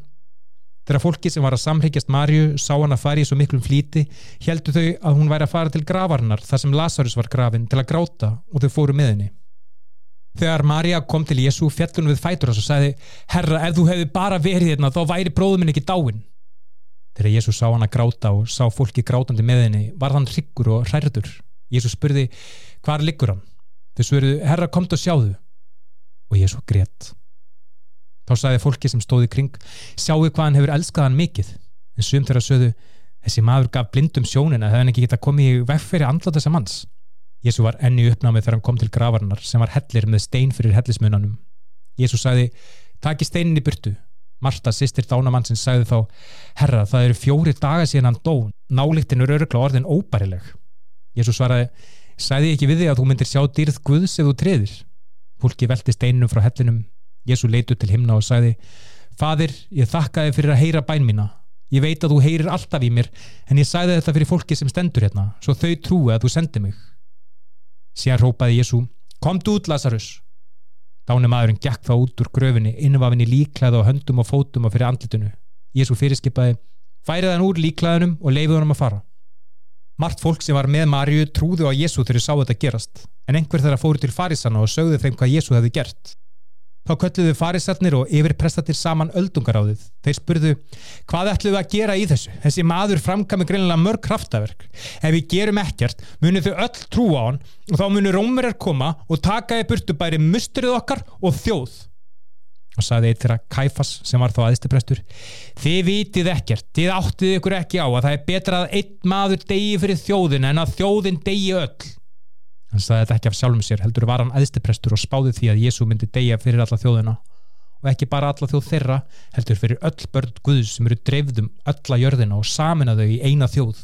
A: Þegar fólki sem var að samhyggjast Marju sá hann að fara í svo miklum flíti heldur þau að hún væri að fara til gravarnar þar sem Lazarus var grafin til að gráta og þau fóru með henni. Þegar Marja kom til Jésu fjallunum við fætur hans og sagði Herra, ef þú hefði bara verið hérna þá væri bróðuminn ekki dáin. Þegar Jésu sá hann að gráta og sá fólki grátandi með henni var hann hryggur og hærður. Jésu spurði, hvar liggur hann? Þau svöruðu, Herra, komt og sjáðu og ég er svo greitt. Þá sagði fólki sem stóði kring, sjáu hvað hann hefur elskað hann mikið, en sum þeirra sögðu, þessi maður gaf blindum sjónina þegar hann ekki geta komið í vegferi andlata sem hans. Jésu var enni uppnámið þegar hann kom til gravarnar sem var hellir með stein fyrir hellismunanum. Jésu sagði, taki steinin í burtu. Marta, sýstir dánamannsins, sagði þá, herra, það eru fjóri daga síðan hann dó, nálíktinn eru örugla orðin óbærileg. Jésu svaraði, sagði ekki við þig að þú myndir sjá dýrð Guðs ef þú treðir. Fólki velti steinunum frá hellinum. Jésu leitu til himna og sagði Fadir, ég þakka þið fyrir að heyra bæn mína. Ég veit að þú heyrir alltaf í mér en ég sagði þetta fyrir fólki sem stendur hérna svo þau trúi að þú sendi mig. Sér rópaði Jésu Komdu út Lazarus. Dáni maðurinn gekk þá út úr gröfinni innvafinni líklæða á höndum og fótum og fyrir andlitunu. Jésu fyrirskipaði Færið hann úr líklæðunum og leiði hann að fara. Mart fólk sem var með Marju trúðu á Jésu þegar þau sá þetta gerast, en einhver þeirra fóru til farisana og sögðu þeim hvað Jésu hefði gert. Þá kölluðu farisarnir og yfirprestatir saman öldungaráðið. Þeir spurðu, hvað ætluðu að gera í þessu? Þessi maður framkami greinlega mörg kraftaverk. Ef við gerum ekkert, munum þau öll trúa á hann og þá munum rómurar koma og taka í burtu bæri mustrið okkar og þjóð og saði eitt þeirra Kæfas sem var þá aðisteprestur þið vitið ekkert, þið áttið ykkur ekki á að það er betra að einn maður degi fyrir þjóðin en að þjóðin degi öll. Hann saði þetta ekki af sjálfum sér heldur var hann aðisteprestur og spáði því að Jésu myndi degja fyrir alla þjóðina. Og ekki bara alla þjóð þeirra heldur fyrir öll börn Guðs sem eru dreifðum ölla jörðina og saminaðu í eina þjóð.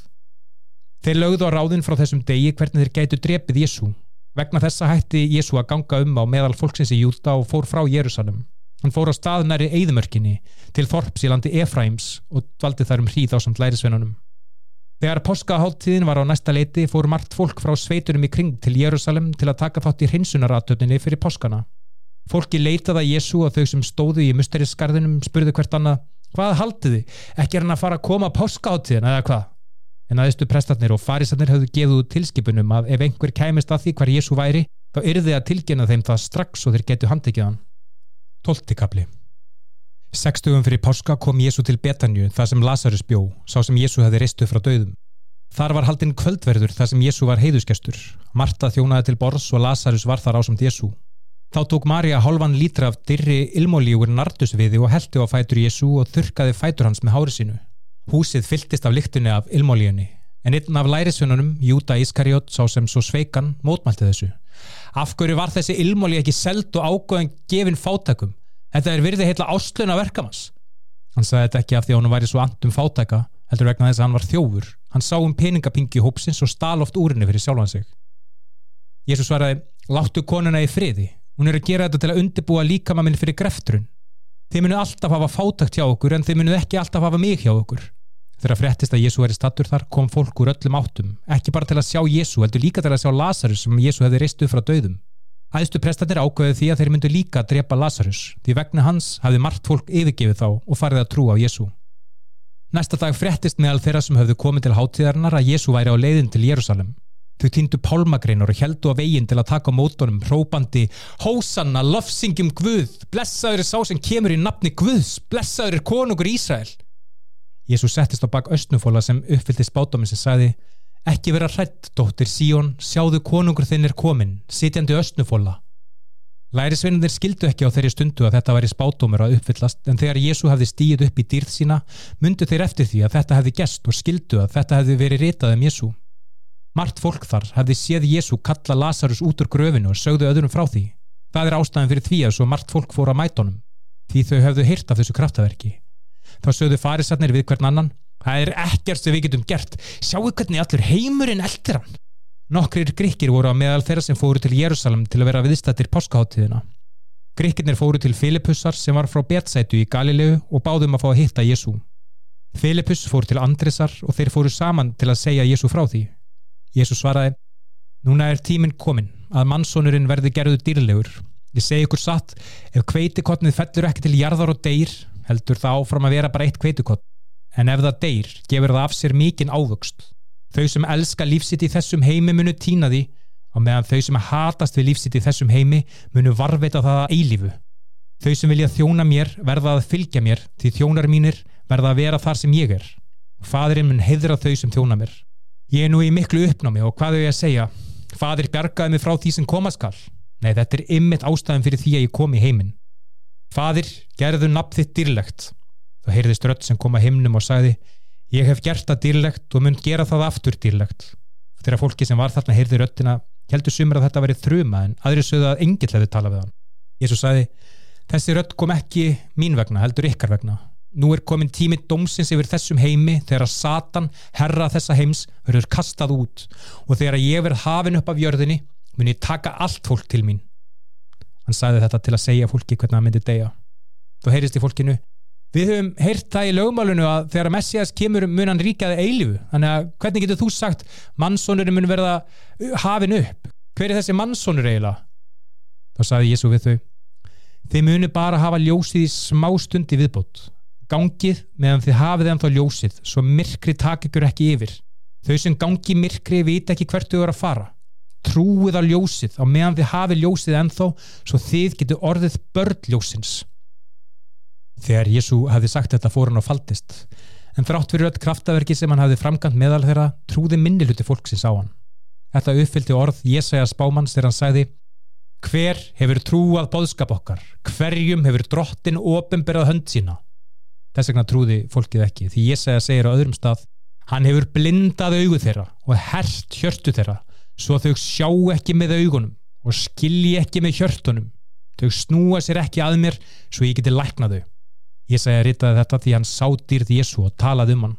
A: Þeir lögðu á ráðin frá þessum degi hvernig þeir gætu drepið Jésu Vegna þessa hætti Jésu að ganga um á meðal fólksins í Júta og fór frá Jérusalem. Hann fór á staðnæri Eidumörkinni til Þorps í landi Efraims og dvaldi þar um hríð á samt lærisveinunum. Þegar páskaháttíðin var á næsta leiti fór margt fólk frá sveitunum í kring til Jérusalem til að taka þátt í hreinsunaratöfninni fyrir páskana. Fólki leitaði að Jésu og þau sem stóðu í musteriskarðinum spurðu hvert annað hvað haldiði, ekki er hann að fara að koma páskaháttíðin eða hvað? En aðeistu prestatnir og farisarnir höfðu gefið út tilskipunum að ef einhver kæmist að því hvar Jésu væri, þá yrði að tilgjena þeim það strax og þeir getu handekið hann. Tóltikabli Sekstugum fyrir páska kom Jésu til Betanju þar sem Lazarus bjó, sá sem Jésu hefði reistu frá döðum. Þar var haldinn kvöldverður þar sem Jésu var heiðuskestur. Marta þjónaði til bors og Lazarus var þar ásamt Jésu. Þá tók Marja hálfan lítra af dyrri ilmólíugur nardusviði og heldi á fætur Jésu og þurkaði fætur hans með hári sínu. Húsið fylltist af lyktunni af ilmólíunni, en einn af lærisununum, Júta Ískariot, sá sem svo sveikan, mótmælti þessu. Afhverju var þessi ilmólí ekki seld og ágóðan gefin fátakum? Þetta er virði heitla ásluna verkamans. Hann sagði þetta ekki af því að hann væri svo andum fátaka, heldur vegna þess að hann var þjófur. Hann sá um peningapingi hópsins og stál oft úrinni fyrir sjálfan sig. Jésús svaraði, láttu konuna í friði. Hún er að gera þetta til að undibúa líkamaminn fyrir greftrun. Þið munu alltaf hafa fátakt hjá okkur en þið munu ekki alltaf hafa mig hjá okkur. Þegar fréttist að Jésu er í stattur þar kom fólk úr öllum áttum, ekki bara til að sjá Jésu, heldur líka til að sjá Lazarus sem Jésu hefði reist upp frá döðum. Æðstu prestanir ákveði því að þeir myndu líka að drepa Lazarus, því vegna hans hafði margt fólk yfirgefið þá og farið að trúa á Jésu. Næsta dag fréttist meðal þeirra sem höfðu komið til hátíðarinnar að Jésu væri á leiðin til Jérúsalem. Þau týndu pálmagreinar og heldu á veginn til að taka mótonum, hrópandi Hósanna, lofsingjum Guð, blessaður er sá sem kemur í nafni Guðs, blessaður er konungur Ísrael. Jésu settist á bak östnufóla sem uppfyldi spátuminn sem sagði Ekki vera hrætt, dóttir Síón, sjáðu konungur þinn er komin, sitjandi östnufóla. Lærisveinundir skildu ekki á þeirri stundu að þetta væri spátumur að uppfyllast en þegar Jésu hefði stíð upp í dýrð sína myndu þeir eftir því að þetta hefði gest og skildu að þetta hefði verið ritað um Jésu. Mart fólk þar hefði séð Jésu kalla Lazarus út úr gröfinu og sögðu öðrum frá því. Það er ástæðan fyrir því að svo Mart fólk fór að mætonum, því þau hefðu hýrt af þessu kraftaverki. Þá sögðu farisarnir við hvern annan Það er ekkert sem við getum gert. Sjáu hvernig allur heimurinn eldir hann. Nokkrir gríkir voru á meðal þeirra sem fóru til Jérúsalem til að vera viðstættir páskaháttíðina. Gríkirnir fóru til Filipussar sem var frá Betsætu í Galilegu og báðum að fá að hitta Jésu. Filipus fór til Andresar og þeir fóru saman til að segja Jésu frá því. Jésu svaraði, núna er tíminn komin að mannsónurinn verði gerðu dýrlegur. Ég segi ykkur satt, ef kveitikotnið fellur ekki til jarðar og deyr, heldur það áfram að vera bara eitt kveitikott en ef það deyr gefur það af sér mikinn ávöxt. Þau sem elska lífsitt í þessum heimi munu týna því og meðan þau sem hatast við lífsitt í þessum heimi munu varveita það að eilífu. Þau sem vilja þjóna mér verða að fylgja mér því þjónar mínir verða að vera þar sem ég er og fadurinn mun heidra þau sem þjóna mér. Ég er nú í miklu uppnámi og hvað er ég að segja? Fadur bjargaði mig frá því sem komaskall. Nei, þetta er ymmit ástæðum fyrir því að ég kom í heiminn. Fadir, gerðu nafn þitt dýrlegt Þá heyrðist rött sem kom að himnum og sagði Ég hef gert það dýrlegt og mun gera það aftur dýrlegt. Þegar fólki sem var þarna heyrði röttina heldur sumir að þetta veri þruma en aðri sögðu að engill hefði talað við hann. Jésu sagði Þessi rött kom ekki mín vegna, heldur ykkar vegna. Nú er komin tími dómsins yfir þessum heimi þegar að Satan, herra þessa heims, verður kastað út og þegar ég verð hafin upp af jörðinni mun ég taka allt fólk til mín. Hann sagði þetta til að segja fólki hvernig hann myndi deyja. Þú heyrist í fólkinu Við höfum heyrt það í lögmálunu að þegar Messias kemur mun hann ríkaði eilifu þannig að hvernig getur þú sagt mannsónurinn mun verða hafin upp hver er þessi mannsónur eiginlega? Þá sagði Jésu við þau þið munu bara hafa ljósið í smá stundi viðbót. Gangið meðan þið hafið þeim þá ljósið svo myrkri tak ykkur ekki yfir. Þau sem gangi myrkri vita ekki hvert þau eru að fara trúið á ljósið á meðan þið hafið ljósið ennþá svo þið getur orðið börnljósins Þegar Jésu hefði sagt þetta fór hann á faldist, en þrátt fyrir öll kraftaverki sem hann hefði framkant meðal þeirra trúði minniluti fólksins á hann. Þetta uppfyldi orð Jésaja spámanns þegar hann sagði Hver hefur trúað bóðskap okkar? Hverjum hefur drottin ofinberað hönd sína? Þess vegna trúði fólkið ekki, því Jésaja segir á öðrum stað Hann hefur blindað augu þeirra og hert hjörtu þeirra svo þau sjá ekki með augunum og skilji ekki með hjörtunum. Þau snúa sér ekki að mér svo ég geti læknað þau. Ég segja ritaði þetta því hann sá dýrð Jésu og talaði um hann.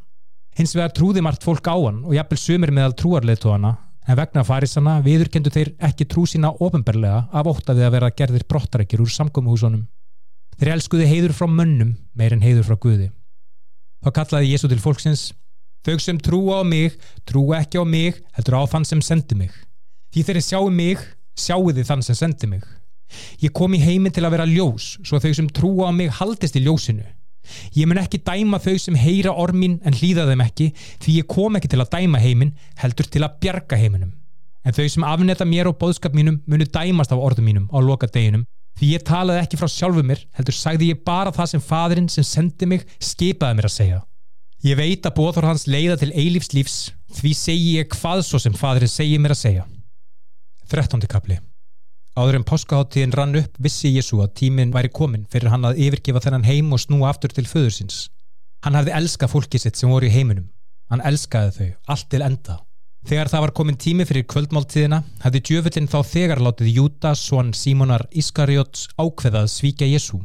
A: Hins vegar trúði margt fólk á hann og jafnvel sumir meðal trúarleitóana En vegna farisana viðurkendu þeir ekki trú sína ofinberlega af óttaði að vera gerðir brottarækjur úr samkomuhúsunum. Þeir elskuði heiður frá mönnum meir en heiður frá Guði. Þá kallaði Jésu til fólksins Þau sem trúa á mig, trúa ekki á mig, heldur á þann sem sendi mig. Því þeir sjáu mig, sjáu þið þann sem sendi mig. Ég kom í heiminn til að vera ljós, svo þau sem trúa á mig haldist í ljósinu. Ég mun ekki dæma þau sem heyra ormin en hlýða þeim ekki, því ég kom ekki til að dæma heiminn, heldur til að bjarga heiminum. En þau sem afneta mér og bóðskap mínum munu dæmast af orðum mínum á loka deginum, því ég talaði ekki frá sjálfu mér, heldur sagði ég bara það sem fadurinn sem sendi mig skipaði mér að segja. Ég veit að bóður hans leiða til eilífs lífs, því segi ég hvað svo sem fadurinn segi mér að segja. 13. kapli Áður en páskaháttíðin rann upp vissi Jésu að tíminn væri komin fyrir hann að yfirgefa þennan heim og snúa aftur til föðursins. Hann hafði elskað fólkið sitt sem voru í heiminum. Hann elskaði þau, allt til enda. Þegar það var komin tími fyrir kvöldmáltíðina hefði djöfullin þá þegar látið Júta, svon Símonar Iskariots ákveðað svíkja Jésu.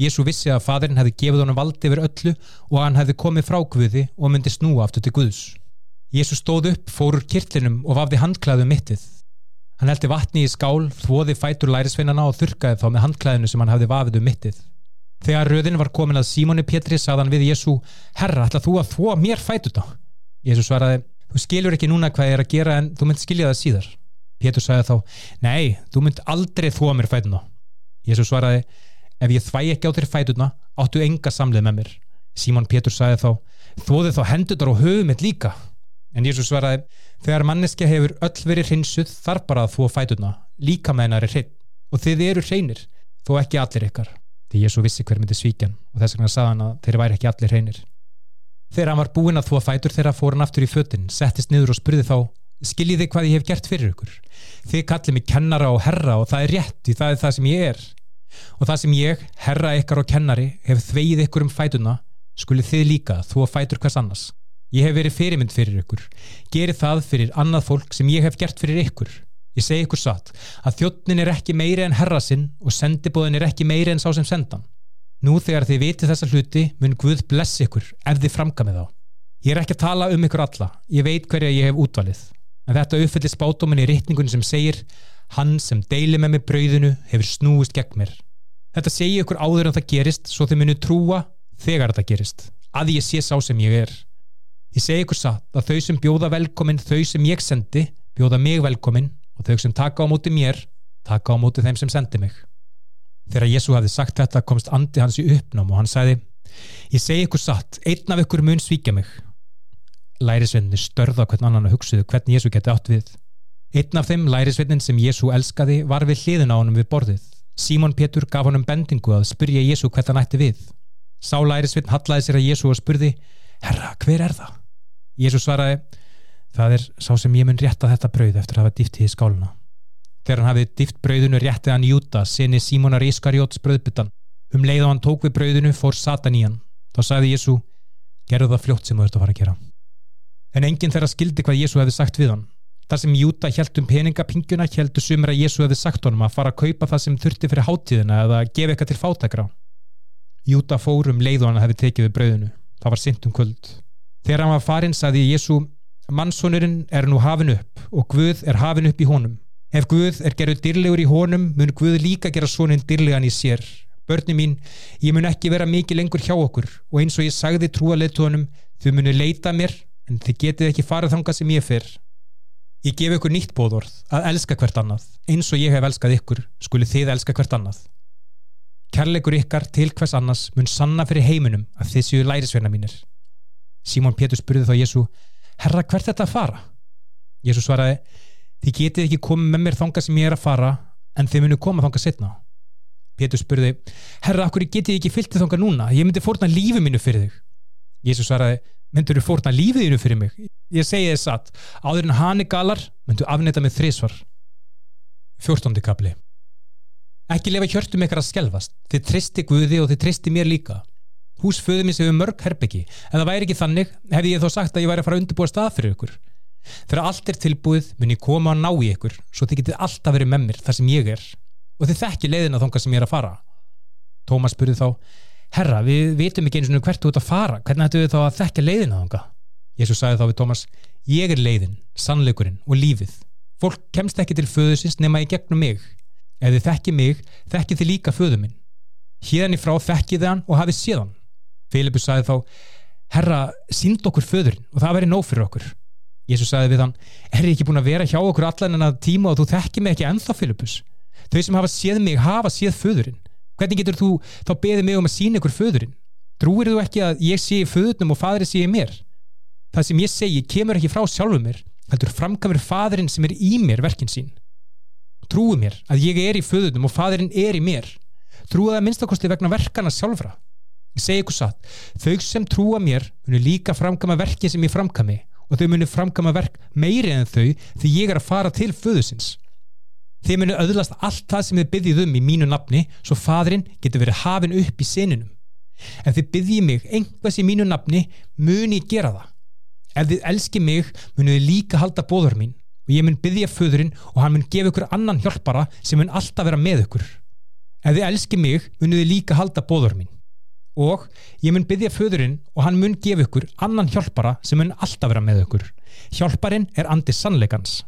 A: Jésu vissi að fadurinn hefði gefið honum valdi yfir öllu og hann hefði komið frá Guði og myndi snúa aftur til Guðs. Jésu stóð upp, fórur kirtlinum og vafði handklæðu mittið. Hann heldi vatni í skál, þvoði fætur lærisveinana og þurkaði þá með handklæðinu sem hann hafði vafið um mittið. Þegar röðin var komin að Símóni Pétri sagðan við Jésu, Herra, ætla þú að þvó mér fætur þá? Jésu svaraði, þú skilur ekki núna hvað ég er að gera en þú mynd skilja það síðar. Pétur sagði þá, nei, þú mynd aldrei þvó mér fætur þá. Jésu svaraði, ef ég þvæ ekki á þér fæturna, áttu enga samlið með mér. Símón Pétur sagði þá, þvóði þá hendutar og höfu mitt líka. En Jésu svaraði, þegar manneskja hefur öll verið hrinsuð þarf bara að þú að fætuna, líka með hennar er hrein og þið eru hreinir, þó ekki allir ykkar. Því Jésu vissi hver myndi svíkjan og þess vegna sagði hann að þeir væri ekki allir hreinir. Þegar hann var búinn að þú að fætur þeirra fór hann aftur í föttin, settist niður og spurði þá, skiljið þið hvað ég hef gert fyrir ykkur? Þið kallið mig kennara og herra og það er rétt, því það er það sem ég er. Og það sem ég, herra ykkar og kennari, hef þveið ykkur um fætuna, skulið þið líka þú að fætur hvers annars. Ég hef verið fyrirmynd fyrir ykkur. Geri það fyrir annað fólk sem ég hef gert fyrir ykkur. Ég segi ykkur satt að þjóttnin er ekki meiri en herra sinn og sendibóðin er ekki meiri en sá sem sendan. Nú þegar þið viti þessa hluti mun Guð bless ykkur ef þið framkamið á. Ég er ekki að tala um ykkur alla. Ég veit hverja ég hef útvalið. En þetta uppfyllir spátóminni í rittningun sem segir Hann sem deili með mig brauðinu hefur snúist gegn mér. Þetta segi ykkur áður en það gerist svo þið munu trúa þegar þetta gerist. Að ég sé sá sem ég er. Ég segi ykkur satt að þau sem bjóða velkomin þau sem ég sendi, bjóða mig velkomin og þau sem taka á móti mér, taka á móti þeim sem sendi mig. Þegar Jésu hafði sagt þetta komst andi hans í uppnám og hann sagði Ég segi ykkur satt, einn af ykkur mun svíkja mig. Lærisveinni störða hvern annan að hugsuðu hvernig Jésu geti átt við. Einn af þeim lærisveinin sem Jésu elskaði var við hliðin á honum við borðið. Símon Pétur gaf honum bendingu að spyrja Jésu hvert hann ætti við. Sá lærisvein hallaði sér að Jésu og spurði Herra, hver er það? Jésu svaraði Það er sá sem ég mun rétta þetta brauð eftir að hafa dýftið í skáluna. Þegar hann hafið dýft brauðinu réttið hann Júta, sinni Símonar Ískarjóts brauðbyttan. Um leið og hann tók við brauðinu fór Satan í hann. Þá sagði Jésu, gerðu það fljótt sem þú ert að fara að gera. En enginn þeirra skildi hvað Jésu hefði sagt við hann. Þar sem Júta held um peningapinguna heldur sumir að Jésu hefði sagt honum að fara að kaupa það sem þurfti fyrir háttíðina eða gefa eitthvað til fátakra. Júta fór um leið og hann hefði tekið við brauðinu. Það var sint um kvöld. Þegar hann var farin saði Jésu mannsónurinn er nú hafin upp og Guð er hafin upp í honum. Ef Guð er gerður dyrlegur í honum mun Guð líka gera svonin dyrlegan í sér. Börni mín, ég mun ekki vera mikið lengur hjá okkur og eins og ég sagði trúa leittónum þau munu leita mér en þið getið ekki farað þangað sem ég fyrr. Ég gef ykkur nýtt bóðorð að elska hvert annað eins og ég hef elskað ykkur skuli þið elska hvert annað. Kærleikur ykkar til hvers annars mun sanna fyrir heiminum að þið séu lærisverna mínir. Símón Pétur spurði þá Jésu Herra, hvert þetta að fara? Jésu svaraði Þið getið ekki komið með mér þanga sem ég er að fara en þið munu koma þanga setna Pétur spurði Herra, akkur getið ekki fyllt þið þanga núna? Ég myndi fórna lífið mínu fyrir þig Jésu svaraði Myndur þú fórna lífið þínu fyrir mig? Ég segi þið satt Áður en hann er galar myndu afneta með þrísvar 14. kapli Ekki lefa hjörtum ykkar að skelvast Þið tristi Guði og þið tristi mér líka. Hús föðu mér sem hefur mörg herbyggi. En það væri ekki þannig hefði ég þó sagt að ég væri að fara að undirbúa stað fyrir ykkur. Þegar allt er tilbúið mun ég koma að ná í ykkur svo þið getið alltaf verið með mér þar sem ég er. Og þið þekki leiðina þonga sem ég er að fara. Tómas spurði þá Herra, við veitum ekki eins og hvert þú ert að fara. Hvernig ættu við þá að þekka leiðina þonga Jésús sagði þá við Tómas Ég er leiðin, sannleikurinn og lífið. Fólk kemst ekki til föðusins nema í gegnum mig. Ef þið þekki mig, þekki þið líka föðu minn. Híðan í frá þekki þið hann og hafið séðan Filipus sagði þá Herra, sínd okkur föðurinn og það veri nóg fyrir okkur. Jésús sagði við hann Er ég ekki búin að vera hjá okkur allan en að tíma og þú þekki mig ekki ennþá Filipus Þau sem hafa séð mig hafa séð föðurinn Hvernig getur þú þá beðið mig um að sína ykkur föðurinn? Trúir þú ekki að ég sé í föðurnum og fadri sé í mér? Það sem ég segi kemur ekki frá sjálfu mér heldur framkamur fadrin sem er í mér verkin sín. Trúi mér að ég er í föðurnum og fadrin er í mér. Trúið að minnstakosti vegna verkana sjálfra. Ég segi ykkur satt, þau sem trúa mér munu líka framkama verki sem ég framkami og þau munu framkama verk meiri en þau því ég er að fara til föðusins Þið munu öðlast allt það sem þið byggjið um í mínu nafni svo fadrin getur verið hafin upp í senunum. Ef þið byggjið mig einhvers í mínu nafni muni ég gera það. Ef þið elski mig munu þið líka halda bóður mín. Og ég mun byggja föðurinn og hann mun gefa ykkur annan hjálpara sem mun alltaf vera með ykkur. Ef þið elski mig munu þið líka halda bóður mín. Og ég mun byggja föðurinn og hann mun gefa ykkur annan hjálpara sem mun alltaf vera með ykkur. Hjálparinn er andi sannleikans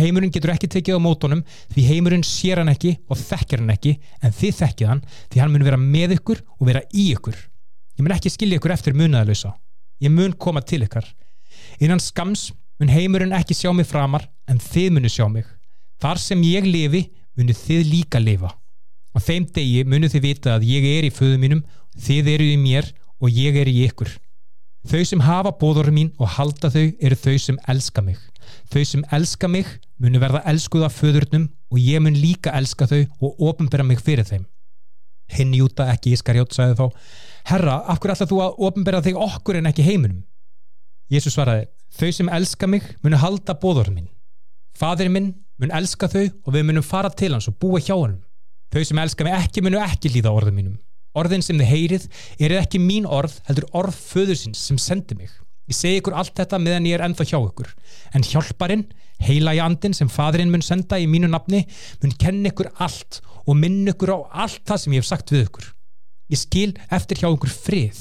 A: Heimurinn getur ekki tekið á mótonum því heimurinn sér hann ekki og þekkir hann ekki en þið þekkið hann því hann mun vera með ykkur og vera í ykkur. Ég mun ekki skilja ykkur eftir munaðalösa. Ég mun koma til ykkar. Innan skams mun heimurinn ekki sjá mig framar en þið munu sjá mig. Þar sem ég lifi munu þið líka lifa. Á þeim degi munu þið vita að ég er í föðu mínum, þið eru í mér og ég er í ykkur. Þau sem hafa bóður mín og halda þau eru þau sem elska mig. Þau sem elska mig munu verða elskuð af föðurnum og ég mun líka elska þau og ofinbera mig fyrir þeim. Hinn Júta ekki Ískarjótt sagði þá Herra, af hverju ætlað þú að ofinbera þig okkur en ekki heiminum? Jésús svaraði Þau sem elska mig munu halda bóður mín. Fadir minn mun elska þau og við munum fara til hans og búa hjá hann. Þau sem elska mig ekki munu ekki líða orðum mínum. Orðin sem þið heyrið er ekki mín orð heldur orð föðursins sem sendi mig. Ég segi ykkur allt þetta meðan ég er ennþá hjá ykkur. En hjálparinn, heila í andin sem fadurinn mun senda í mínu nafni, mun kenna ykkur allt og minna ykkur á allt það sem ég hef sagt við ykkur. Ég skil eftir hjá ykkur frið.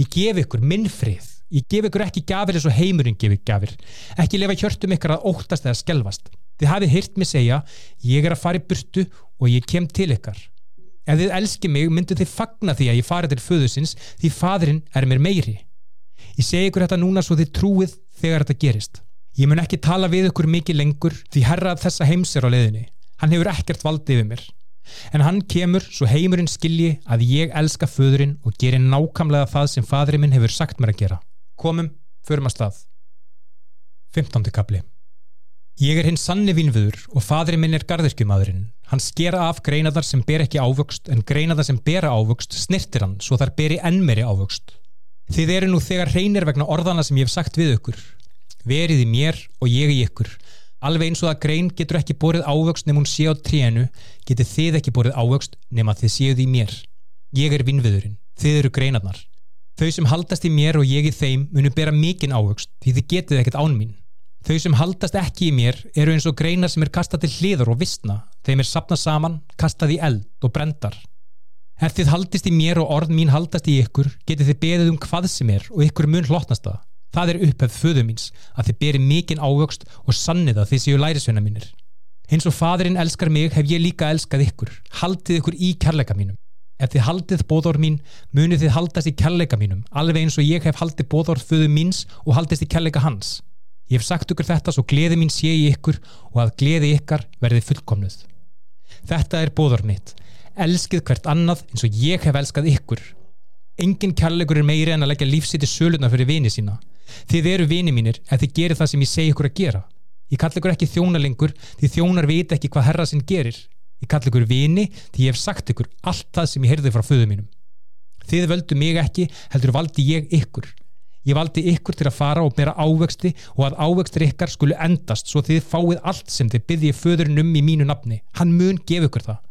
A: Ég gef ykkur minn frið. Ég gef ykkur ekki gafir eins og heimurinn gefur gafir. Ekki lefa hjörtum ykkur að óttast eða skelvast. Þið hafið hýrt mig segja, ég er að fara í burtu og ég kem til ykkar. Ef þið elski mig myndu þið fagna því að ég fari til föðusins því fadurinn er mér meiri. Ég segi ykkur þetta núna svo þið trúið þegar þetta gerist. Ég mun ekki tala við ykkur mikið lengur því herrað þessa heims er á leiðinni. Hann hefur ekkert valdið við mér. En hann kemur svo heimurinn skilji að ég elska föðurinn og gerir nákamlega það sem fadurinn minn hefur sagt mér að gera. Komum, förum að stað. 15. kapli Ég er hinn sanni vinviður og fadurinn minn er gardirkjumadurinn. Hann skera af greinaðar sem ber ekki ávöxt en greinaðar sem bera ávöxt snirtir hann svo þar beri enn meiri ávöxt. Þið eru nú þegar reynir vegna orðana sem ég hef sagt við ykkur. Verið í mér og ég í ykkur. Alveg eins og að grein getur ekki borið ávöxt nefn hún sé á trénu, getur þið ekki borið ávöxt nefn að þið séuð í mér. Ég er vinnviðurinn, þið eru greinarnar. Þau sem haldast í mér og ég í þeim munu bera mikinn ávöxt því þið getið ekkert án mín. Þau sem haldast ekki í mér eru eins og greinar sem er kastað til hliður og vissna, þeim er sapnað saman, kastað í eld og brendar. Ef þið haldist í mér og orð mín haldast í ykkur, getið þið beðið um hvað sem er og ykkur mun hlottnast það. Það er upphefð föðu míns að þið beri mikinn ávöxt og sannið að þið séu lærisveina mínir. Hins og fadurinn elskar mig hef ég líka elskað ykkur. Haldið ykkur í kærleika mínum. Ef þið haldið bóðorð mín, munið þið haldast í kærleika mínum, alveg eins og ég hef haldið bóðorð föðu míns og haldist í kærleika hans. Ég hef sagt ykkur þetta svo gleði mín sé í ykkur og að gleði ykkar verði fullkomnuð. Þetta er bóðorð mitt elskið hvert annað eins og ég hef elskað ykkur engin kærleikur er meiri en að leggja lífsitt í söluna fyrir vini sína þið eru vini mínir ef þið gerir það sem ég segi ykkur að gera ég kall ykkur ekki þjónalengur því þjónar veit ekki hvað herra sinn gerir ég kall ykkur vini því ég hef sagt ykkur allt það sem ég heyrði frá föðu mínum þið völdu mig ekki heldur valdi ég ykkur ég valdi ykkur til að fara og bera ávexti og að ávextir ykkar skulu endast svo þið fáið allt sem þið byggði föðurinn um í mínu nafni hann mun gefa ykkur það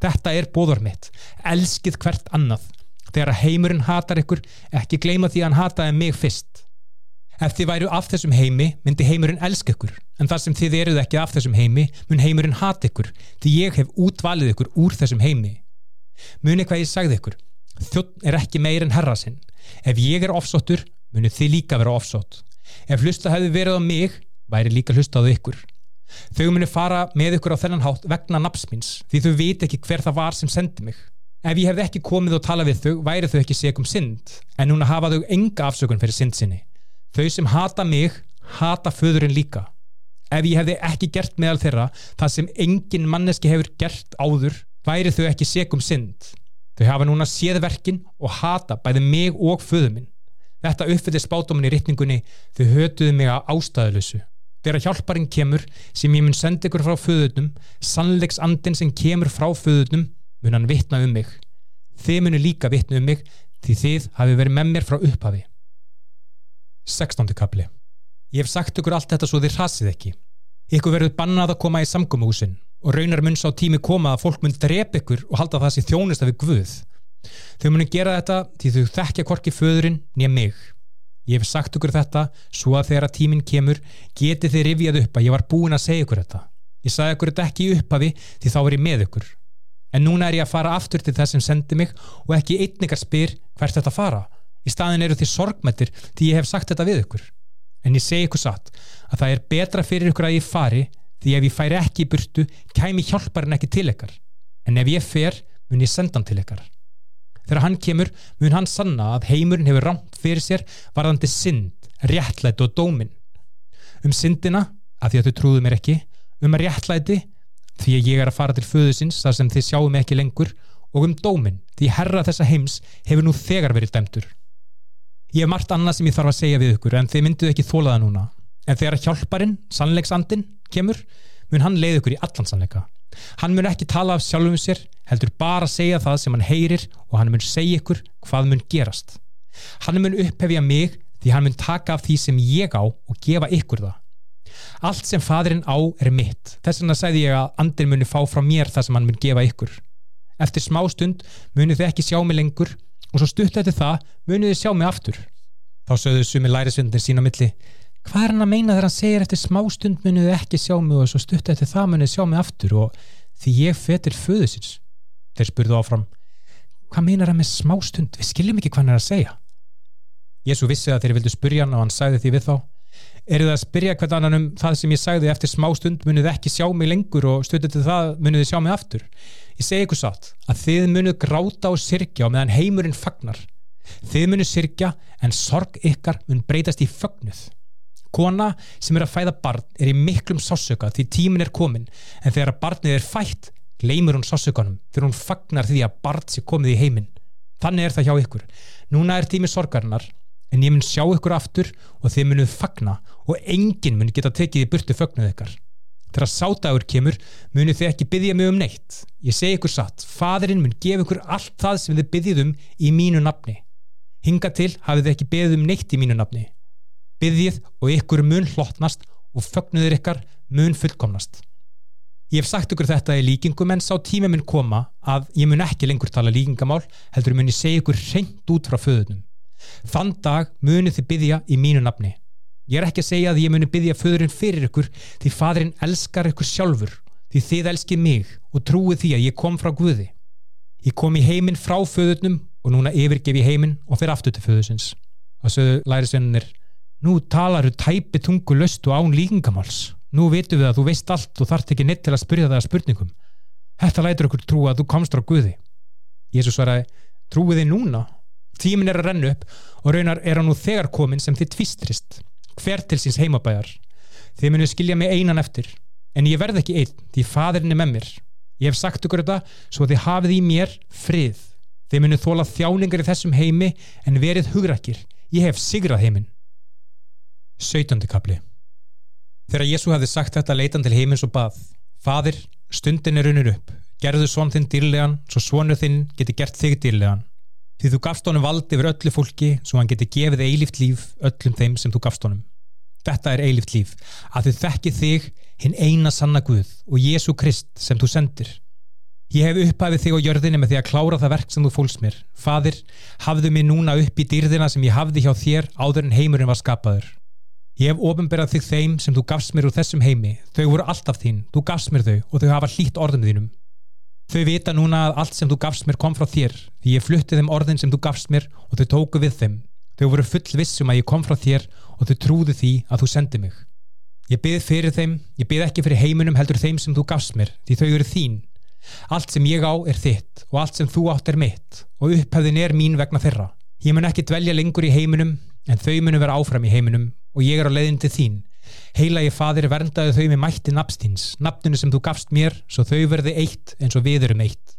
A: Þetta er bóður mitt. Elskið hvert annað. Þegar heimurinn hatar ykkur, ekki gleyma því að hann hataði mig fyrst. Ef þið væru af þessum heimi, myndi heimurinn elska ykkur. En þar sem þið eruð ekki af þessum heimi, mun heimurinn hata ykkur. Því ég hef útvalið ykkur úr þessum heimi. Muni hvað ég sagði ykkur. Þjótt er ekki meir en herra sinn. Ef ég er ofsóttur, muni þið líka vera ofsótt. Ef hlusta hefði verið á mig, væri líka hlusta á ykkur. Þau muni fara með ykkur á þennan hátt vegna napsmins, því þau veit ekki hver það var sem sendi mig. Ef ég hefði ekki komið og talað við þau, væri þau ekki segum synd, en núna hafa þau enga afsökun fyrir synd sinni. Þau sem hata mig, hata föðurinn líka. Ef ég hefði ekki gert meðal þeirra, það sem engin manneski hefur gert áður, væri þau ekki segum synd. Þau hafa núna séð verkin og hata bæði mig og föður minn. Þetta uppfyllir spátuminn í rittningunni, þau hötuðu mig að ástæðulösu. Þegar hjálparinn kemur sem ég mun senda ykkur frá föðunum, sannleiksandin sem kemur frá föðunum, mun hann vitna um mig. Þið munu líka vitna um mig því þið hafi verið með mér frá upphafi. 16. kapli Ég hef sagt ykkur allt þetta svo þið rasið ekki. Ykkur verður bannað að koma í samgómahúsin og raunar mun sá tími koma að fólk mun drep ykkur og halda það sem þjónist af Guð. Þau munu gera þetta því þau þekkja korki föðurinn nýja mig. Ég hef sagt ykkur þetta svo að þegar að tíminn kemur geti þið rifjað upp að ég var búin að segja ykkur þetta. Ég sagði ykkur þetta ekki uppafi því þá er ég með ykkur. En núna er ég að fara aftur til það sem sendi mig og ekki einningar spyr hvert þetta fara. Í staðin eru þið sorgmættir því ég hef sagt þetta við ykkur. En ég segi ykkur satt að það er betra fyrir ykkur að ég fari því ef ég færi ekki í burtu kæmi hjálparinn ekki til ykkar. En ef ég fer mun ég senda hann til ykkar. Þegar hann kemur mun hann sanna að heimurinn hefur rámt fyrir sér varðandi synd, réttlæti og dómin. Um syndina, af því að þau trúðu mér ekki, um að réttlæti, því að ég er að fara til föðusins þar sem þið sjáum ekki lengur, og um dómin, því herra þessa heims hefur nú þegar verið dæmtur. Ég hef margt annað sem ég þarf að segja við ykkur en þið mynduð ekki þólaða núna. En þegar hjálparinn, sannleiksandin, kemur, mun hann leið ykkur í allan sannleika. Hann mun ekki tala af sjálfum sér, heldur bara segja það sem hann heyrir og hann mun segja ykkur hvað mun gerast. Hann mun upphefja mig því hann mun taka af því sem ég á og gefa ykkur það. Allt sem fadurinn á er mitt. Þess vegna segði ég að andin muni fá frá mér það sem hann mun gefa ykkur. Eftir smá stund muni þið ekki sjá mig lengur og svo stutt eftir það muni þið sjá mig aftur. Þá sögðu sumi lærisvindin sína milli hvað er hann að meina þegar hann segir eftir smá stund munið ekki sjá mig og svo stutt eftir það munið sjá mig aftur og því ég fetir föðusins þeir spurðu áfram hvað meinar hann með smá stund við skiljum ekki hvað hann er að segja. Jésu vissi að þeir vildu spyrja hann og hann sagði því við þá eru það að spyrja hvern annan um það sem ég sagði eftir smá stund munið ekki sjá mig lengur og stutt eftir það munið sjá mig aftur ég segi ykkur satt að þið munið gráta og sirkja og meðan heimurinn fagnar þið munið sirkja en sorg ykkar mun breytast í fögnuð Kona sem er að fæða barn er í miklum sásöka því tímin er komin en þegar barnið er fætt gleymur hún sásökanum þegar hún fagnar því að barn sé komið í heiminn. Þannig er það hjá ykkur. Núna er tími sorgarinnar en ég mun sjá ykkur aftur og þið munuð fagna og enginn mun geta tekið í burtu fögnuð ykkar. Þegar sátagur kemur munu þið ekki byggja mig um neitt. Ég segi ykkur satt, fadurinn mun gefa ykkur allt það sem þið byggjum um í mínu nafni. Hinga til hafið þið ekki byggðum neitt í mínu nafni byggðið og ykkur mun hlottnast og fögnuður ykkar mun fullkomnast. Ég hef sagt ykkur þetta í líkingum en sá tíma mun koma að ég mun ekki lengur tala líkingamál heldur mun ég segja ykkur reynd út frá föðunum. Þann dag munu þið byggja í mínu nafni. Ég er ekki að segja að ég muni byggja föðurinn fyrir ykkur því fadurinn elskar ykkur sjálfur því þið elskið mig og trúið því að ég kom frá Guði. Ég kom í heiminn frá föðunum og núna yfirgef ég heiminn og fyrir aftur til föðusins. Það sögðu lærisvennir Nú talaru tæpi tungu löst og án líkingamáls. Nú vitum við að þú veist allt og þart ekki neitt til að spyrja það að spurningum. Þetta lætur okkur trú að þú komst á Guði. Jésús svaraði, trúið þið núna? Tímin er að renna upp og raunar er hann nú þegar komin sem þið tvistrist. Hver til síns heimabæjar. Þið munið skilja mig einan eftir. En ég verð ekki einn, því fadurinn er með mér. Ég hef sagt okkur þetta svo þið hafið í mér frið. Þið munið þóla þjáningar í þessum heimi en verið hugrakir. Ég hef sigrað heiminn. 17. kapli Þegar Jésu hafði sagt þetta leitan til heimins og bað Fadir, stundin er unnur upp gerðu svon þinn dýrlegan svo svonu þinn geti gert þig dýrlegan því þú gafst honum vald yfir öllu fólki svo hann geti gefið eilíft líf öllum þeim sem þú gafst honum. Þetta er eilíft líf að þau þekki þig hinn eina sanna Guð og Jésu Krist sem þú sendir. Ég hef upphæfið þig á jörðinni með því að klára það verk sem þú fólst mér. Fadir, hafðu mig núna upp í dýrðina sem ég hafði hjá þér áður en heimurinn var skapaður. Ég hef ofinberað þig þeim sem þú gafst mér úr þessum heimi. Þau voru alltaf þín, þú gafst mér þau og þau hafa hlýtt orðum þínum. Þau vita núna að allt sem þú gafst mér kom frá þér, því ég flutti þeim orðin sem þú gafst mér og þau tóku við þeim. Þau voru full vissum að ég kom frá þér og þau trúðu því að þú sendi mig. Ég byð fyrir þeim, ég byð ekki fyrir heiminum heldur þeim sem þú gafst mér, því þau eru þín. Allt sem ég á er þitt og allt sem þú átt er mitt og upphefðin er mín vegna þeirra. Ég mun ekki dvelja lengur í heiminum en þau munu vera áfram í heiminum og ég er á leiðin til þín. Heila ég fadir verndaði þau með mætti nafstíns, nafninu sem þú gafst mér, svo þau verði eitt eins og við erum eitt.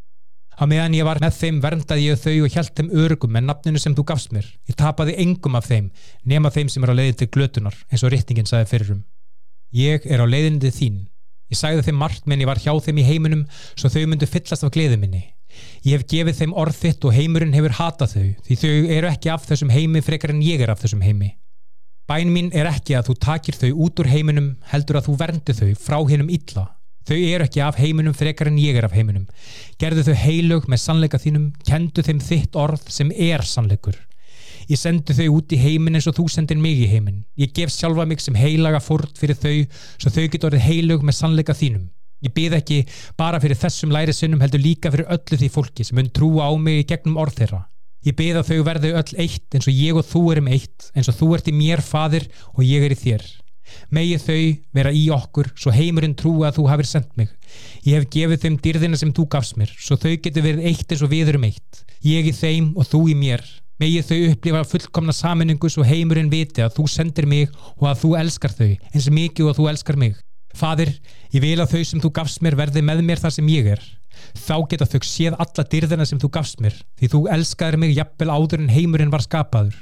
A: Á meðan ég var með þeim verndaði ég þau og hjælt þeim örgum með nafninu sem þú gafst mér. Ég tapaði engum af þeim, nema þeim sem er á leiðin til glötunar, eins og rittningin sagði fyrirum. Ég er á leiðin til þín. Ég sagði þeim margt menn ég var hjá þeim í heiminum, svo þau myndu fyllast af gleði minni. Ég hef gefið þeim orð þitt og heimurinn hefur hatað þau, því þau eru ekki af þessum heimi frekar en ég er af þessum heimi. Bæn mín er ekki að þú takir þau út úr heiminum, heldur að þú verndi þau frá hinnum illa Þau eru ekki af heiminum frekar en ég er af heiminum. Gerðu þau heilög með sannleika þínum, kendu þeim þitt orð sem er sannleikur. Ég sendi þau út í heimin eins og þú sendir mig í heimin. Ég gef sjálfa mig sem heilaga fórd fyrir þau svo þau getur orðið heilög með sannleika þínum. Ég bið ekki bara fyrir þessum læri sinnum heldur líka fyrir öllu því fólki sem mun trúa á mig gegnum orð þeirra. Ég bið að þau verðu öll eitt eins og ég og þú erum eitt, eins og þú ert í mér fadir og ég er í þér. Megi þau vera í okkur svo heimurinn trúa að þú hafið sendt mig. Ég hef gefið þeim dyrðina sem þú gafst mér svo þau getur verið eitt eins og við erum eitt. Ég í þeim og þú í mér. Megi þau upplifa fullkomna saminningu svo heimurinn viti að þú sendir mig og að þú elskar þau eins og mikið og að þú elskar mig Fadir, ég vil að þau sem þú gafst mér verði með mér þar sem ég er. Þá geta þau séð alla dyrðina sem þú gafst mér því þú elskaður mig jafnvel áður en heimurinn var skapaður.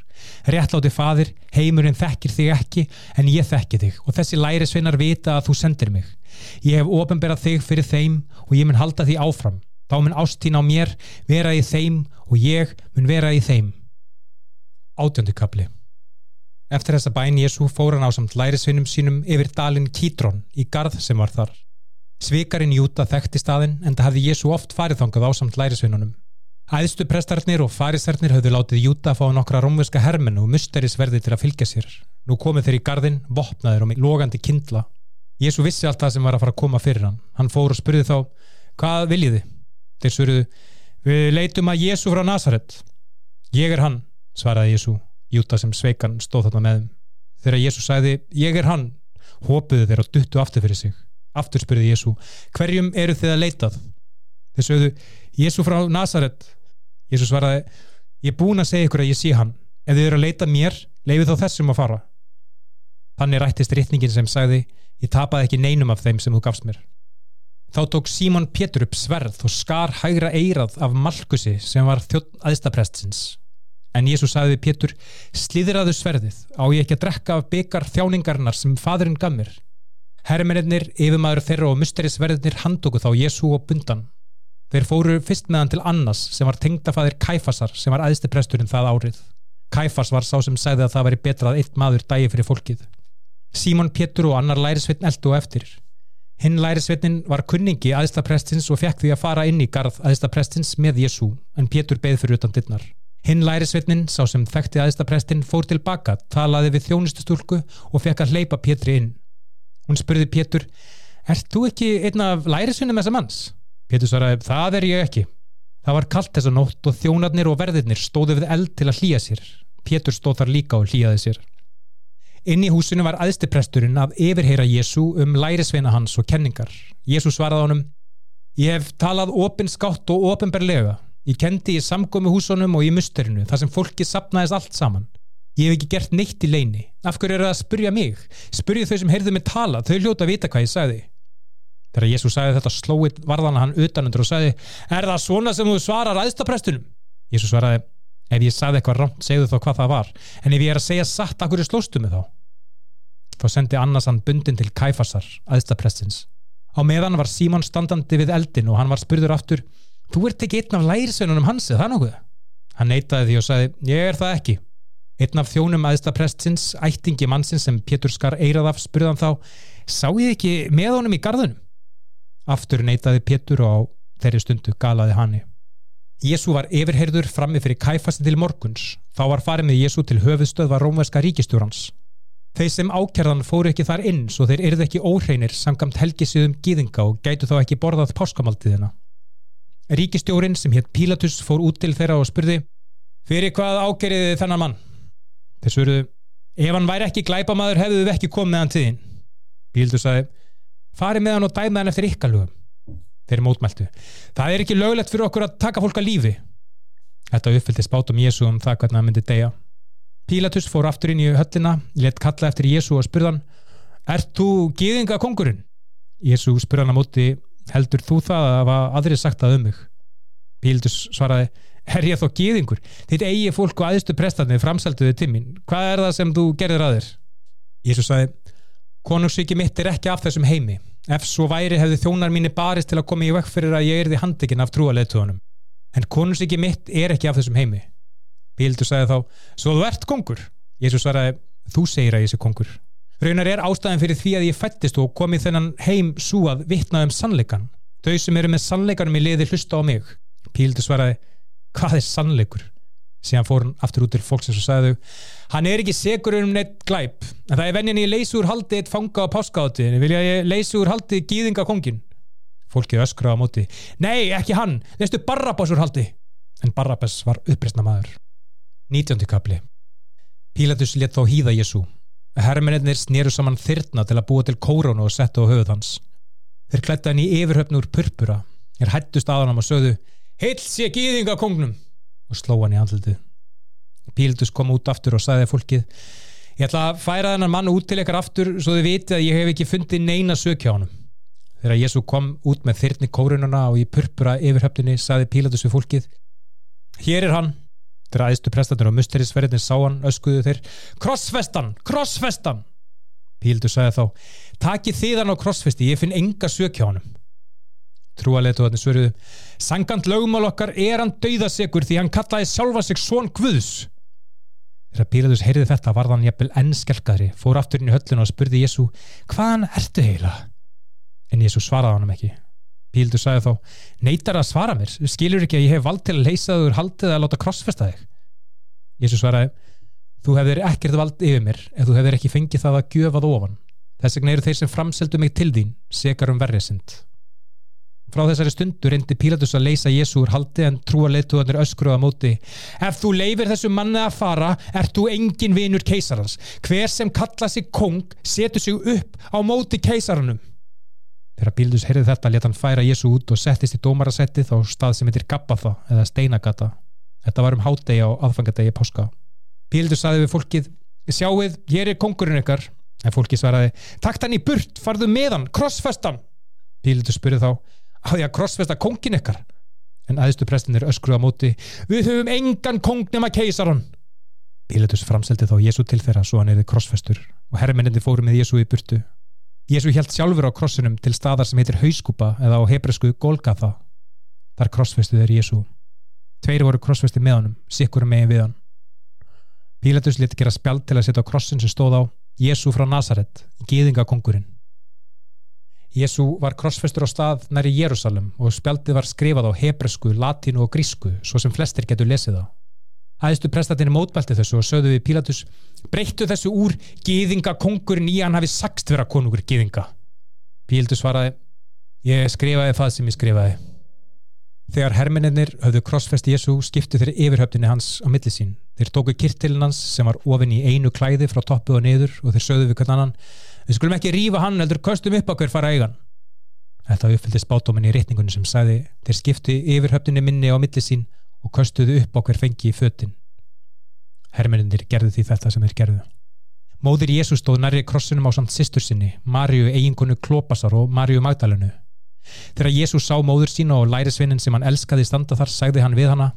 A: Réttláti fadir, heimurinn þekkir þig ekki en ég þekki þig og þessi lærisveinar vita að þú sendir mig. Ég hef ofinberað þig fyrir þeim og ég mun halda því áfram. Þá mun ástín á mér vera í þeim og ég mun vera í þeim. Átjöndi kapli Eftir þessa bæn Jésu fór hann á samt lærisveinum sínum yfir dalin Kítrón í garð sem var þar Svikarinn Júta þekkti staðin en það hafði Jésu oft farið þangað á samt lærisveinunum Æðstu prestarnir og farisarnir höfðu látið Júta fá nokkra rómverska hermen og musterisverði til að fylgja sér. Nú komið þeir í gardin, vopnaður og með logandi kindla. Jésu vissi allt það sem var að fara að koma fyrir hann. Hann fór og spurði þá, hvað viljið þið? Þeir svöruðu, við leitum að Jésu frá Nazaret. Ég er hann, svaraði Jésu. Júta sem sveikan stóð þarna með. Þegar Jésu sagði, ég er hann, hópuðu þeir og duttu aftur fyrir sig. Aftur spurði Jésu, hverjum eru þið að leitað? Þeir sögðu, Jésu frá Nazaret Jésús svaraði ég er búin að segja ykkur að ég sé hann ef þið eru að leita mér, leifið þá þessum að fara þannig rættist rittningin sem sagði ég tapaði ekki neinum af þeim sem þú gafst mér þá tók Símon Pétur upp sverð og skar hægra eirað af Malkusi sem var þjótt aðstaprestsins en Jésús sagði við Pétur slíðiraðu sverðið á ég ekki að drekka af byggar þjáningarnar sem fadurinn gaf mér herrmennir, yfirmaður þeirra og musterisverðinir handóku þá Jésú og bundan Þeir fóru fyrst meðan til Annas sem var tengdafæðir Kæfasar sem var æðsti presturinn það árið. Kæfas var sá sem segði að það væri betra að eitt maður dægi fyrir fólkið. Símon Pétur og annar lærisveitn eldu og eftir. Hinn lærisveitnin var kunningi æðsta prestins og fekk því að fara inn í garð æðsta prestins með Jésu en Pétur beð fyrir utan dittnar. Hinn lærisveitnin, sá sem þekkti æðsta prestin, fór tilbaka, talaði við þjónustustúlku og fekk að hleypa Pétri inn. Hún spurði Pétur, Ert þú ekki einn af lærisvinnum þessa manns? Pétur svaraði, það er ég ekki. Það var kallt þessa nótt og þjónarnir og verðirnir stóðu við eld til að hlýja sér. Pétur stóð þar líka og hlýjaði sér. Inn í húsinu var aðstipresturinn að yfirheyra Jésu um lærisveina hans og kenningar. Jésu svaraði honum, ég hef talað opinskátt og opinberlega. Ég kendi í samgómi húsunum og í musterinu þar sem fólki sapnaðist allt saman. Ég hef ekki gert neitt í leini. Af hverju er það að spurja mig? Spurja þau sem heyrðu mig tala, þau hljóta að vita hvað ég sagði. Þegar Jésús sagði þetta slóið varðana hann utanundur og sagði Er það svona sem þú svarar aðstaprestunum? Jésús svaraði Ef ég sagði eitthvað rámt, segðu þá hvað það var En ef ég er að segja satt, akkur er slóstu með þá? Þá sendi Annas hann bundin til Kæfarsar, aðstaprestins Á meðan var Símon standandi við eldin og hann var spurður aftur Þú ert ekki einn af lærisveinunum hans, eða það nokkuð? Hann neytaði því og sagði Ég er það ekki Einn af þjónum aðstaprestins, ættingi mannsins sem Pétur skar eirað af spurðan þá Sá ég ekki með honum í gardunum? Aftur neytaði Pétur og þeirri stundu galaði hanni. Jésu var yfirherður frammi fyrir kæfasti til morguns. Þá var farið með Jésu til höfuðstöðva rómverska ríkistjórans. Þeir sem ákjörðan fóru ekki þar inn svo þeir yrði ekki óhreinir samkamt helgisiðum gýðinga og gætu þá ekki borðað páskamaldíðina. Ríkistjórin sem hétt Pílatus fór út til þeirra og spurði Fyrir hvað ákjörðiði þennan mann? Þeir svöruðu, ef hann væri ekki glæpamaður hefðu við ekki komið hann til þín. Pílatus sagði, fari með hann og dæma hann eftir ykkar lögum. Þeir mótmæltu. Það er ekki löglegt fyrir okkur að taka fólk að lífi. Þetta uppfyldi spátum Jésu um það hvernig hann myndi deyja. Pílatus fór aftur inn í höllina, let kalla eftir Jésu og spurðan, Ert þú gíðinga kongurinn? Jésu spurðan á móti, heldur þú það að hafa aðrið sagt það um mig? Pílatus svaraði, er ég þó gíðingur? Þitt eigi fólk og aðstu prestatnið framsalduði tímin. Hvað er það sem þú gerðir að þér? Jésu sagði, konungsvíki mitt er ekki af þessum heimi. Ef svo væri hefði þjónar mínir barist til að koma í vekk fyrir að ég erði handekinn af trúaleituðunum. En konungsvíki mitt er ekki af þessum heimi. Pílatus sagði þá, svo þú ert kongur? Jésu svaraði, þú segir að ég sé kongur. Raunar er ástæðan fyrir því að ég fættist og komið þennan heim svo að vittna um sannleikan. Þau sem eru með sannleikanum í liði hlusta á mig. Píldur svaraði, hvað er sannleikur? Síðan fór hann aftur út til fólksins og sagði þau, hann er ekki segur um neitt glæp, en það er venjan ég leysi úr haldi eitt fanga á páskaátti, en vilja ég leysi úr haldi gýðinga kongin. Fólkið öskraði á móti, nei ekki hann, leistu Barrabás úr haldi. En Barrabás var uppreysna maður. 19. kapli Pílatus let þá hýða Jésu Hermeninnir snýru saman þyrna til að búa til kórónu og setja á höfuð hans. Þeir klætta hann í yfirhöfn úr purpura. Þeir hættust að hann og sögðu Heil sé gýðinga kongnum og sló hann í andlitið. Píldus kom út aftur og sagði fólkið Ég ætla að færa þennan mann út til ykkar aftur svo þið viti að ég hef ekki fundið neina sökja á hann. Þegar Jésu kom út með þyrni kórununa og í purpura yfirhöfninni sagði Pílatus við fólkið Hér er hann Þegar aðeistu prestandur og musterisverðin sá hann öskuðu þeir Krossfestan, krossfestan! Píldur sagði þá Taki þiðan á krossfesti, ég finn enga sökja á hann Trúaleitu hann svöruðu Sangant lögumál okkar er hann dauðasegur því hann kallaði sjálfa sig svon Guðs. Þegar Pílatus heyrði þetta varð hann jæfnvel ennskelkari fór aftur inn í höllinu og spurði Jésu Hvaðan ertu heila? En Jésu svaraði hann ekki Píldur sagði þá, neytar að svara mér? Skilur ekki að ég hef vald til að leysa þú haldið að láta krossfesta þig? Jésu svaraði, þú hefðir ekkert vald yfir mér ef þú hefðir ekki fengið það að gjöfað ofan. Þess vegna eru þeir sem framseldu mig til þín sekar um verrið sind Frá þessari stundu reyndi Pílatus að leysa Jésu úr haldi en trúa leituðanir öskruða móti Ef þú leifir þessu manni að fara ert þú engin vinur keisarans. Hver sem kalla sig kong setur sig upp á móti keisaranum Þegar Bíldus heyrði þetta let hann færa Jésu út og settist í dómarasettið á stað sem heitir Gabbatha eða Steinagata. Þetta var um hádegi á aðfangadegi páska. Bíldus saði við fólkið, sjáuð, hér er kongurinn ykkar. En fólkið svaraði, takt hann í burt, farðu með hann, krossfestan. Bíldus spurði þá, á því að krossfesta kongin ykkar. En aðeistu prestinir öskruða móti, við höfum engan kong nema keisaron. Bíldus framseldi þá Jésu til þeirra svo hann erði krossfestur og herrmenninni fóru með Jésu í burtu Jésu held sjálfur á krossinum til staðar sem heitir Hauðskupa eða á hebresku Golgatha. Þar krossfestuð er Jésu. Tveir voru krossfesti með honum, sikkur megin við hann. Pílatus leti gera spjald til að setja á krossin sem stóð á Jésu frá Nazaret, gíðingakongurinn. Jésu var krossfestur á stað næri Jérúsalem og spjaldið var skrifað á hebresku, latínu og grísku, svo sem flestir getur lesið á. Æðistu prestatinni mótbælti þessu og sögðu við Pílatus breyttu þessu úr gýðinga kongurinn í hann hafi sagt vera konungur gýðinga. Pílatus svaraði ég skrifaði það sem ég skrifaði. Þegar hermeninnir höfðu krossfesti Jésu skiptu þeirri yfirhöfninni hans á milli sín. Þeir tóku kirtilinn hans sem var ofinn í einu klæði frá toppu og niður og þeir sögðu við hvern annan við skulum ekki rífa hann heldur köstum upp á hver fara eigan. Þetta uppfyldi spátóminni í rétningunni sem sagði þeir skiptu yfirhöfninni minni á milli sín og köstuðu upp á hver fengi í föttin. Hermenindir gerðu því þetta sem þeir gerðu. Móðir Jésús stóð nærri krossinum á samt sýstur sinni, Marju eiginkonu Klópasar og Marju Magdalenu. Þegar Jésús sá móður sína og lærisvinnin sem hann elskaði standa þar, sagði hann við hana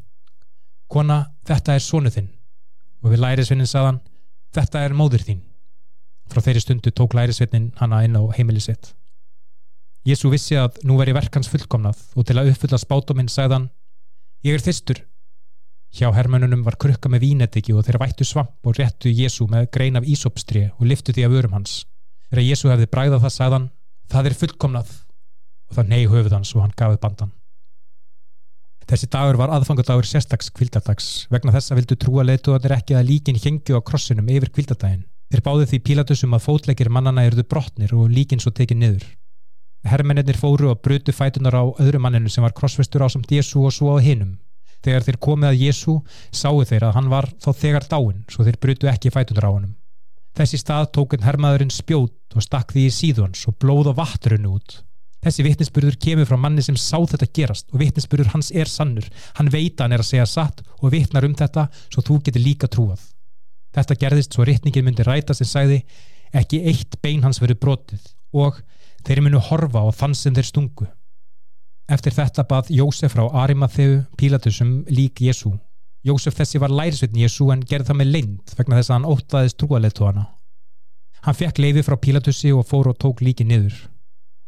A: Kona, þetta er sonu þinn. Og við lærisvinnin sagðan Þetta er móður þín. Frá þeirri stundu tók lærisvinnin hana inn á heimili sitt. Jésú vissi að nú veri verkans fullkomnað og til að uppfylla spátuminn sagðan Ég er þyrstur. Hjá hermönunum var krukka með vínetiki og þeir vættu svamp og réttu Jésu með grein af ísopstri og liftu því af örum hans. Þegar Jésu hefði bræðað það sagðan, það er fullkomnað og það ney höfuð hans og hann gafið bandan. Þessi dagur var aðfangadagur sérstaks kvildardags vegna þess að vildu trúa leituðanir ekki að líkin hengju á krossinum yfir kvildardaginn. Þeir báði því pílatusum að fótleikir mannana eruðu brotnir og líkin svo tekið niður. Hermennir fóru og brutu fætunar á öðru manninu sem var krossfestur á samt Jésu og svo á hinnum. Þegar þeir komið að Jésu sáu þeir að hann var þá þegar dáin svo þeir brutu ekki fætundur á honum. Þessi stað tókinn hermaðurinn spjót og stakk því í síðans og blóð og vatturinn út. Þessi vittnesburður kemur frá manni sem sá þetta gerast og vittnesburður hans er sannur. Hann veit að hann er að segja satt og vittnar um þetta svo þú getur líka trúað. Þetta gerðist svo rittningin myndi ræta sem sagði ekki eitt bein hans verið brotið og þeir munu horfa á þann sem þeir stungu. Eftir þetta bað Jósef frá Arimatheu Pílatusum lík Jésu. Jósef þessi var lærisveitin Jésu en gerði það með lind vegna þess að hann óttaðist trúaleitóana. Hann fekk leiði frá Pílatusi og fór og tók líki niður.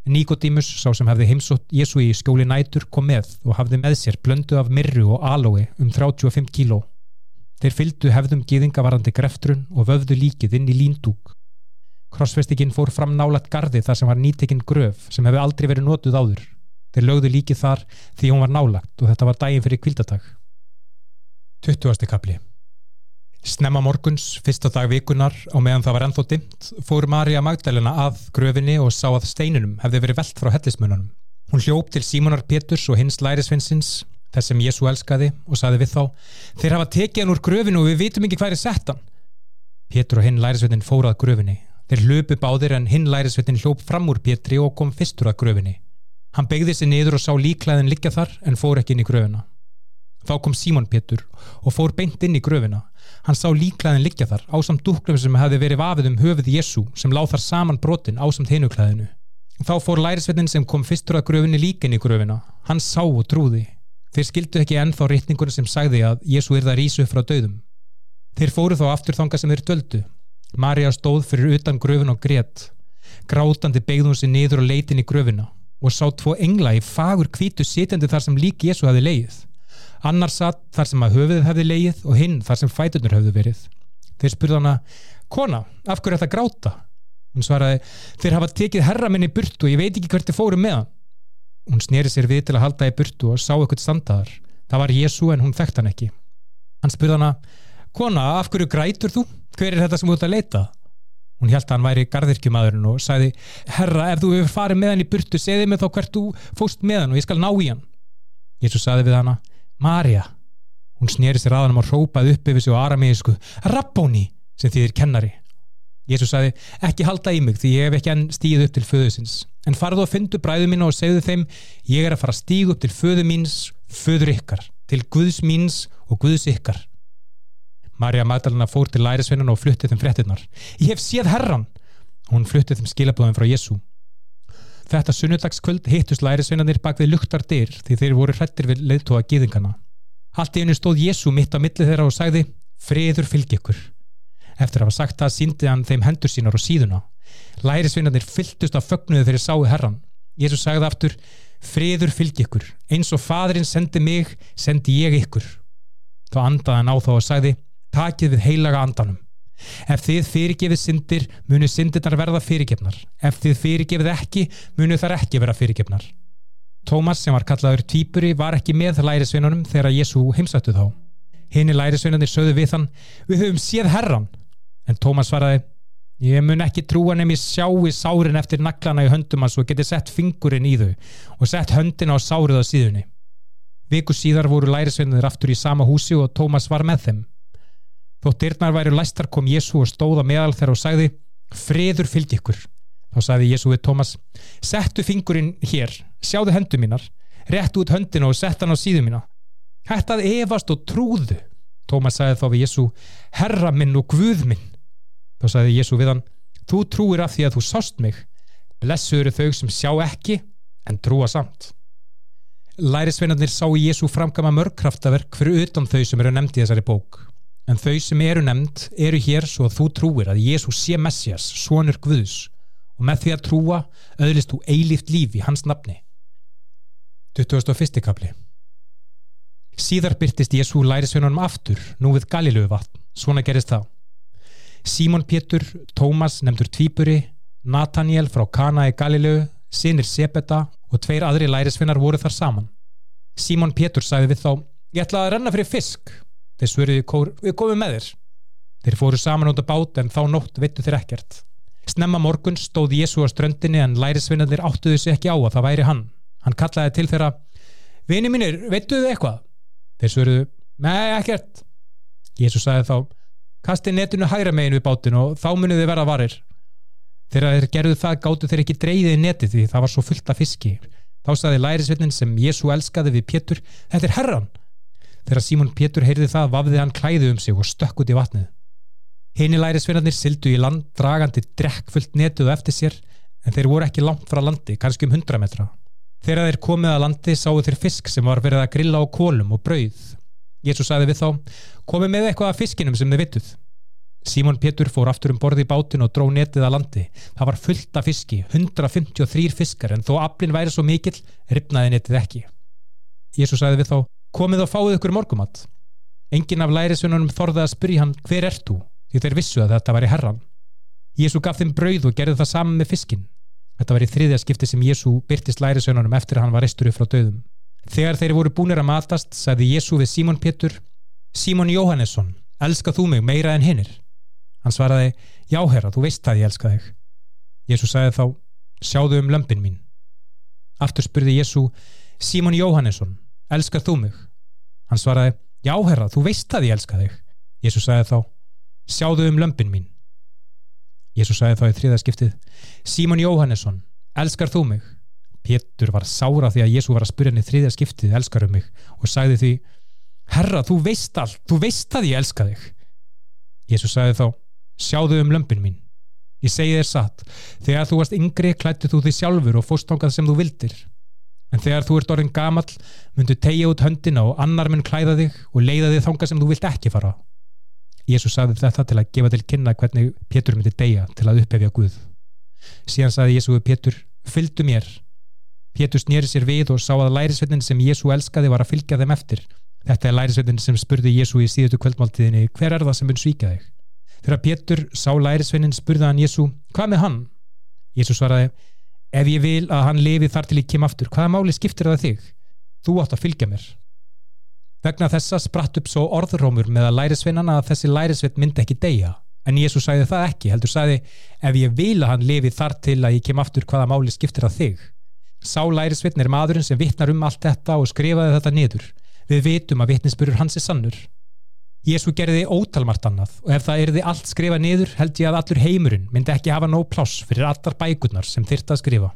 A: Nikodemus, sá sem hefði heimsótt Jésu í skjóli nætur, kom með og hafði með sér blöndu af mirru og alói um 35 kíló. Þeir fylgdu hefðum gýðingavarandi greftrun og vöfðu líkið inn í líndúk. Krossfestikinn fór fram nálat gardi þar sem var nýtekinn gröf sem hefði aldrei verið notuð áður. Þeir lögðu líkið þar því hún var nálagt og þetta var daginn fyrir kvildadag. 20. kapli Snemma morguns, fyrsta dag vikunar og meðan það var ennþá dimt, fór Marja Magdalena að gröfinni og sá að steinunum hefði verið veld frá hellismununum. Hún hljópt til Símonar Péturs og hins lærisvinsins, þess sem Jésu elskaði, og saði við þá, þeir hafa tekið hann úr gröfinu og við vitum ekki hvað er sett hann. Pétur og hinn lærisveitin fórað gröfinni. Þeir hlöpu báðir en hinn lærisveitin hljóp fram úr Pétri og kom fyrstur að gröfinni. Hann begði sig niður og sá líklæðin liggja þar en fór ekki inn í gröfina. Þá kom Símon Pétur og fór beint inn í gröfina. Hann sá líklæðin liggja þar ásamt dúklum sem hefði verið vafið um höfuð Jésu sem láð þar saman brotin ásamt hinuklæðinu. Þá fór lærisvetin sem kom fyrstur að gröfinni líkin í gröfina. Hann sá og trúði. Þeir skildu ekki ennþá rétningunum sem sagði að Jésu er það rísu frá döðum. Þeir fóru þá aftur þanga sem þeir döldu. Marja stóð fyrir utan gröfin og grétt. Grátandi begði hún sér niður og leitin í gröfina og sá tvo engla í fagur kvítu sitjandi þar sem lík Jésu hefði leið. Annar satt þar sem að höfuðið hefði leið og hinn þar sem fætunur hefði verið. Þeir spurði hana, kona, af hverju þetta gráta? Hún svaraði, þeir hafa tekið herra minni í burtu og ég veit ekki hvert þið fóru með hann. Hún sneri sér við til að halda í burtu og sá eitthvað standaðar. Það var Jésu en hún þekkt hann ekki. Hann spurði hana, kona, af hverju grætur þú? Hver er þetta sem þú ert að leita? Hún held að hann væri gardirkjumadurinn og sagði Herra, ef þú hefur farið með hann í burtu segði mig þá hvert þú fóst með hann og ég skal ná í hann. Jésús sagði við hana Marja Hún snýri sér aðanum og rópaði upp yfir sig á aramísku Rabbóni, sem þýðir kennari. Jésús sagði ekki halda í mig því ég hef ekki enn stíð upp til föðusins en farðu og fyndu bræðu mín og segðu þeim ég er að fara að stíg upp til föðu míns föður ykkar, til Guðs míns og Guðs ykkar Marja Magdalena fór til lærisveinan og fluttið þeim fréttinnar. Ég hef séð herran! Hún fluttið þeim skilabóðum frá Jésu. Þetta sunnudagskvöld hittust lærisveinanir bak við luktar dyr því þeir voru hrettir við leiðtóa gíðingana. Allt í einu stóð Jésu mitt á millið þeirra og sagði Friður fylgi ykkur. Eftir að hafa sagt það síndi hann þeim hendur sínar og síðuna. Lærisveinanir fylltust af fögnuðu þegar sáu herran. Jésu sagði aftur Friður fylgi ykkur. Eins og fadrin sendi mig, sendi ég ykkur. Þá andaði hann á þá og sagði takið við heilaga andanum. Ef þið fyrirgefið syndir, munu syndirnar verða fyrirgefnar. Ef þið fyrirgefið ekki, munu þar ekki vera fyrirgefnar. Tómas, sem var kallaður týpuri, var ekki með lærisveinunum þegar Jésu heimsættu þá. Henni lærisveinunir sögðu við hann, við höfum séð herran. En Tómas svaraði, ég mun ekki trúa nefn ég sjá í sárin eftir naglana í höndum hans og geti sett fingurinn í þau og sett höndina á sárið á síðunni. Viku síðar voru lærisveinunir aftur í sama húsi og Tómas var með þeim. Þótt dyrnar væri læstar kom Jésu og stóða meðal þeirra og sagði friður fylgi ykkur. Þá sagði Jésu við Tómas settu fingurinn hér, sjáðu hendu mínar réttu út höndina og sett hann á síðu mína. Hættað evast og trúðu. Tómas sagði þá við Jésu herra minn og guð minn. Þá sagði Jésu við hann þú trúir af því að þú sást mig. Blessu eru þau sem sjá ekki en trúa samt. Lærisveinarnir sá í Jésu framkama mörgkraftaverk fyrir utan þau sem eru nefndi þessari bók. En þau sem eru nefnd eru hér svo að þú trúir að Jésús sé Messias, svonur Guðs og með því að trúa auðlist þú eilíft líf í hans nafni. 21. kapli Síðar byrtist Jésú lærisveinunum aftur, nú við Galilöfu vatn, svona gerist það. Símon Pétur, Tómas nefndur Tvíburi, Nathaniel frá Kana í Galilöfu, sinir Sebeta og tveir aðri lærisveinar voru þar saman. Símon Pétur sagði við þá, ég ætla að renna fyrir fisk Þeir svöruði við komum með þér. Þeir fóru saman út á bát en þá nótt vittu þeir ekkert. Snemma morgun stóð Jésu á ströndinni en lærisvinnarnir áttuðu sig ekki á að það væri hann. Hann kallaði til þeirra, vini mínir, veittu þið eitthvað? Þeir svöruðu, nei, ekkert. Jésús sagði þá, kasti netinu hægra megin við bátinn og þá munið þið vera varir. Þegar þeir gerðu það gáttu þeir ekki dreyðið netið því það var svo fullt af fiski. Þá sagði lærisvinnin sem Jésu elskaði við Pétur, þetta er herran. Þegar Símon Pétur heyrði það vafði hann klæði um sig og stökk út í vatnið. Hini lærisvinnarnir sildu í land dragandi drekkfullt netið og eftir sér en þeir voru ekki langt frá landi, kannski um 100 metra. Þegar þeir komið að landi sáu þeir fisk sem var verið að grilla á kólum og brauð. Jésu sagði við þá, komið með eitthvað af fiskinum sem þið vittuð. Símon Pétur fór aftur um borði í bátin og dró netið að landi. Það var fullt af fiski, 153 fiskar en þó aflinn væri svo mikill, ripnaði netið ekki. Jésu sagði við þá, komið og fáið ykkur morgumatt. Engin af lærisununum þorði að spyrja hann, hver ert þú? Því þeir vissu að þetta var í herran. Jésu gaf þeim brauð og gerði það saman með fiskin. Þetta var í þriðja skipti sem Jésu byrtist lærisönunum eftir að hann var restur upp frá döðum. Þegar þeir voru búinir að matast, sagði Jésu við Símon Pétur, Símon Jóhannesson, elskað þú mig meira en hinnir? Hann svaraði, já herra, þú veist það ég elska þig. Jésu sagði þá, sjáðu um lömpin mín. Aftur spurði Jésu, Símon Jóhannesson, elskað þú mig? Hann svaraði, já herra, þú veist það ég elska þig. Jésu sagði þá, sjáðu um lömpin mín. Jésu sagði þá í þriðaskiptið Símon Jóhannesson, elskar þú mig? Pétur var sára því að Jésu var að spyrja henni þriðaskiptið, elskar um mig og sagði því, Herra, þú veist allt þú veist að ég elska þig Jésu sagði þá, sjáðu um lömpin mín ég segi þér satt þegar þú varst yngri klættu þú því sjálfur og fóstangað sem þú vildir en þegar þú ert orðin gamal myndu tegja út höndina og annar mun klæða þig og leiða þig þangað sem þú vilt ekki fara Jésús sagði þetta til að gefa til kynna hvernig Pétur myndi deyja til að upphefja Guð. Síðan sagði Jésúi Pétur, fylgdu mér. Pétur snýri sér við og sá að lærisveitin sem Jésú elskaði var að fylgja þeim eftir. Þetta er lærisveitin sem spurði Jésú í síðutu kvöldmáltíðinni, hver er það sem mun svíka þig? Þegar Pétur sá lærisveinin spurði hann Jésú, hvað með hann? Jésú svaraði, ef ég vil að hann lifi þar til ég kem aftur, hvaða máli skiptir það þig? Þú átt að fylgja mér. Vegna þessa spratt upp svo orðrómur með að lærisveinana að þessi lærisveit myndi ekki deyja. En Jésús sagði það ekki, heldur sagði ef ég vil að hann lifi þar til að ég kem aftur hvaða máli skiptir að þig. Sá lærisveitn er maðurinn sem vittnar um allt þetta og skrifaði þetta niður. Við vitum að vittnisburur hans er sannur. Jésu gerði ótalmart annað og ef það erði allt skrifað niður held ég að allur heimurinn myndi ekki hafa nóg pláss fyrir allar bækurnar sem þyrta að skrifa.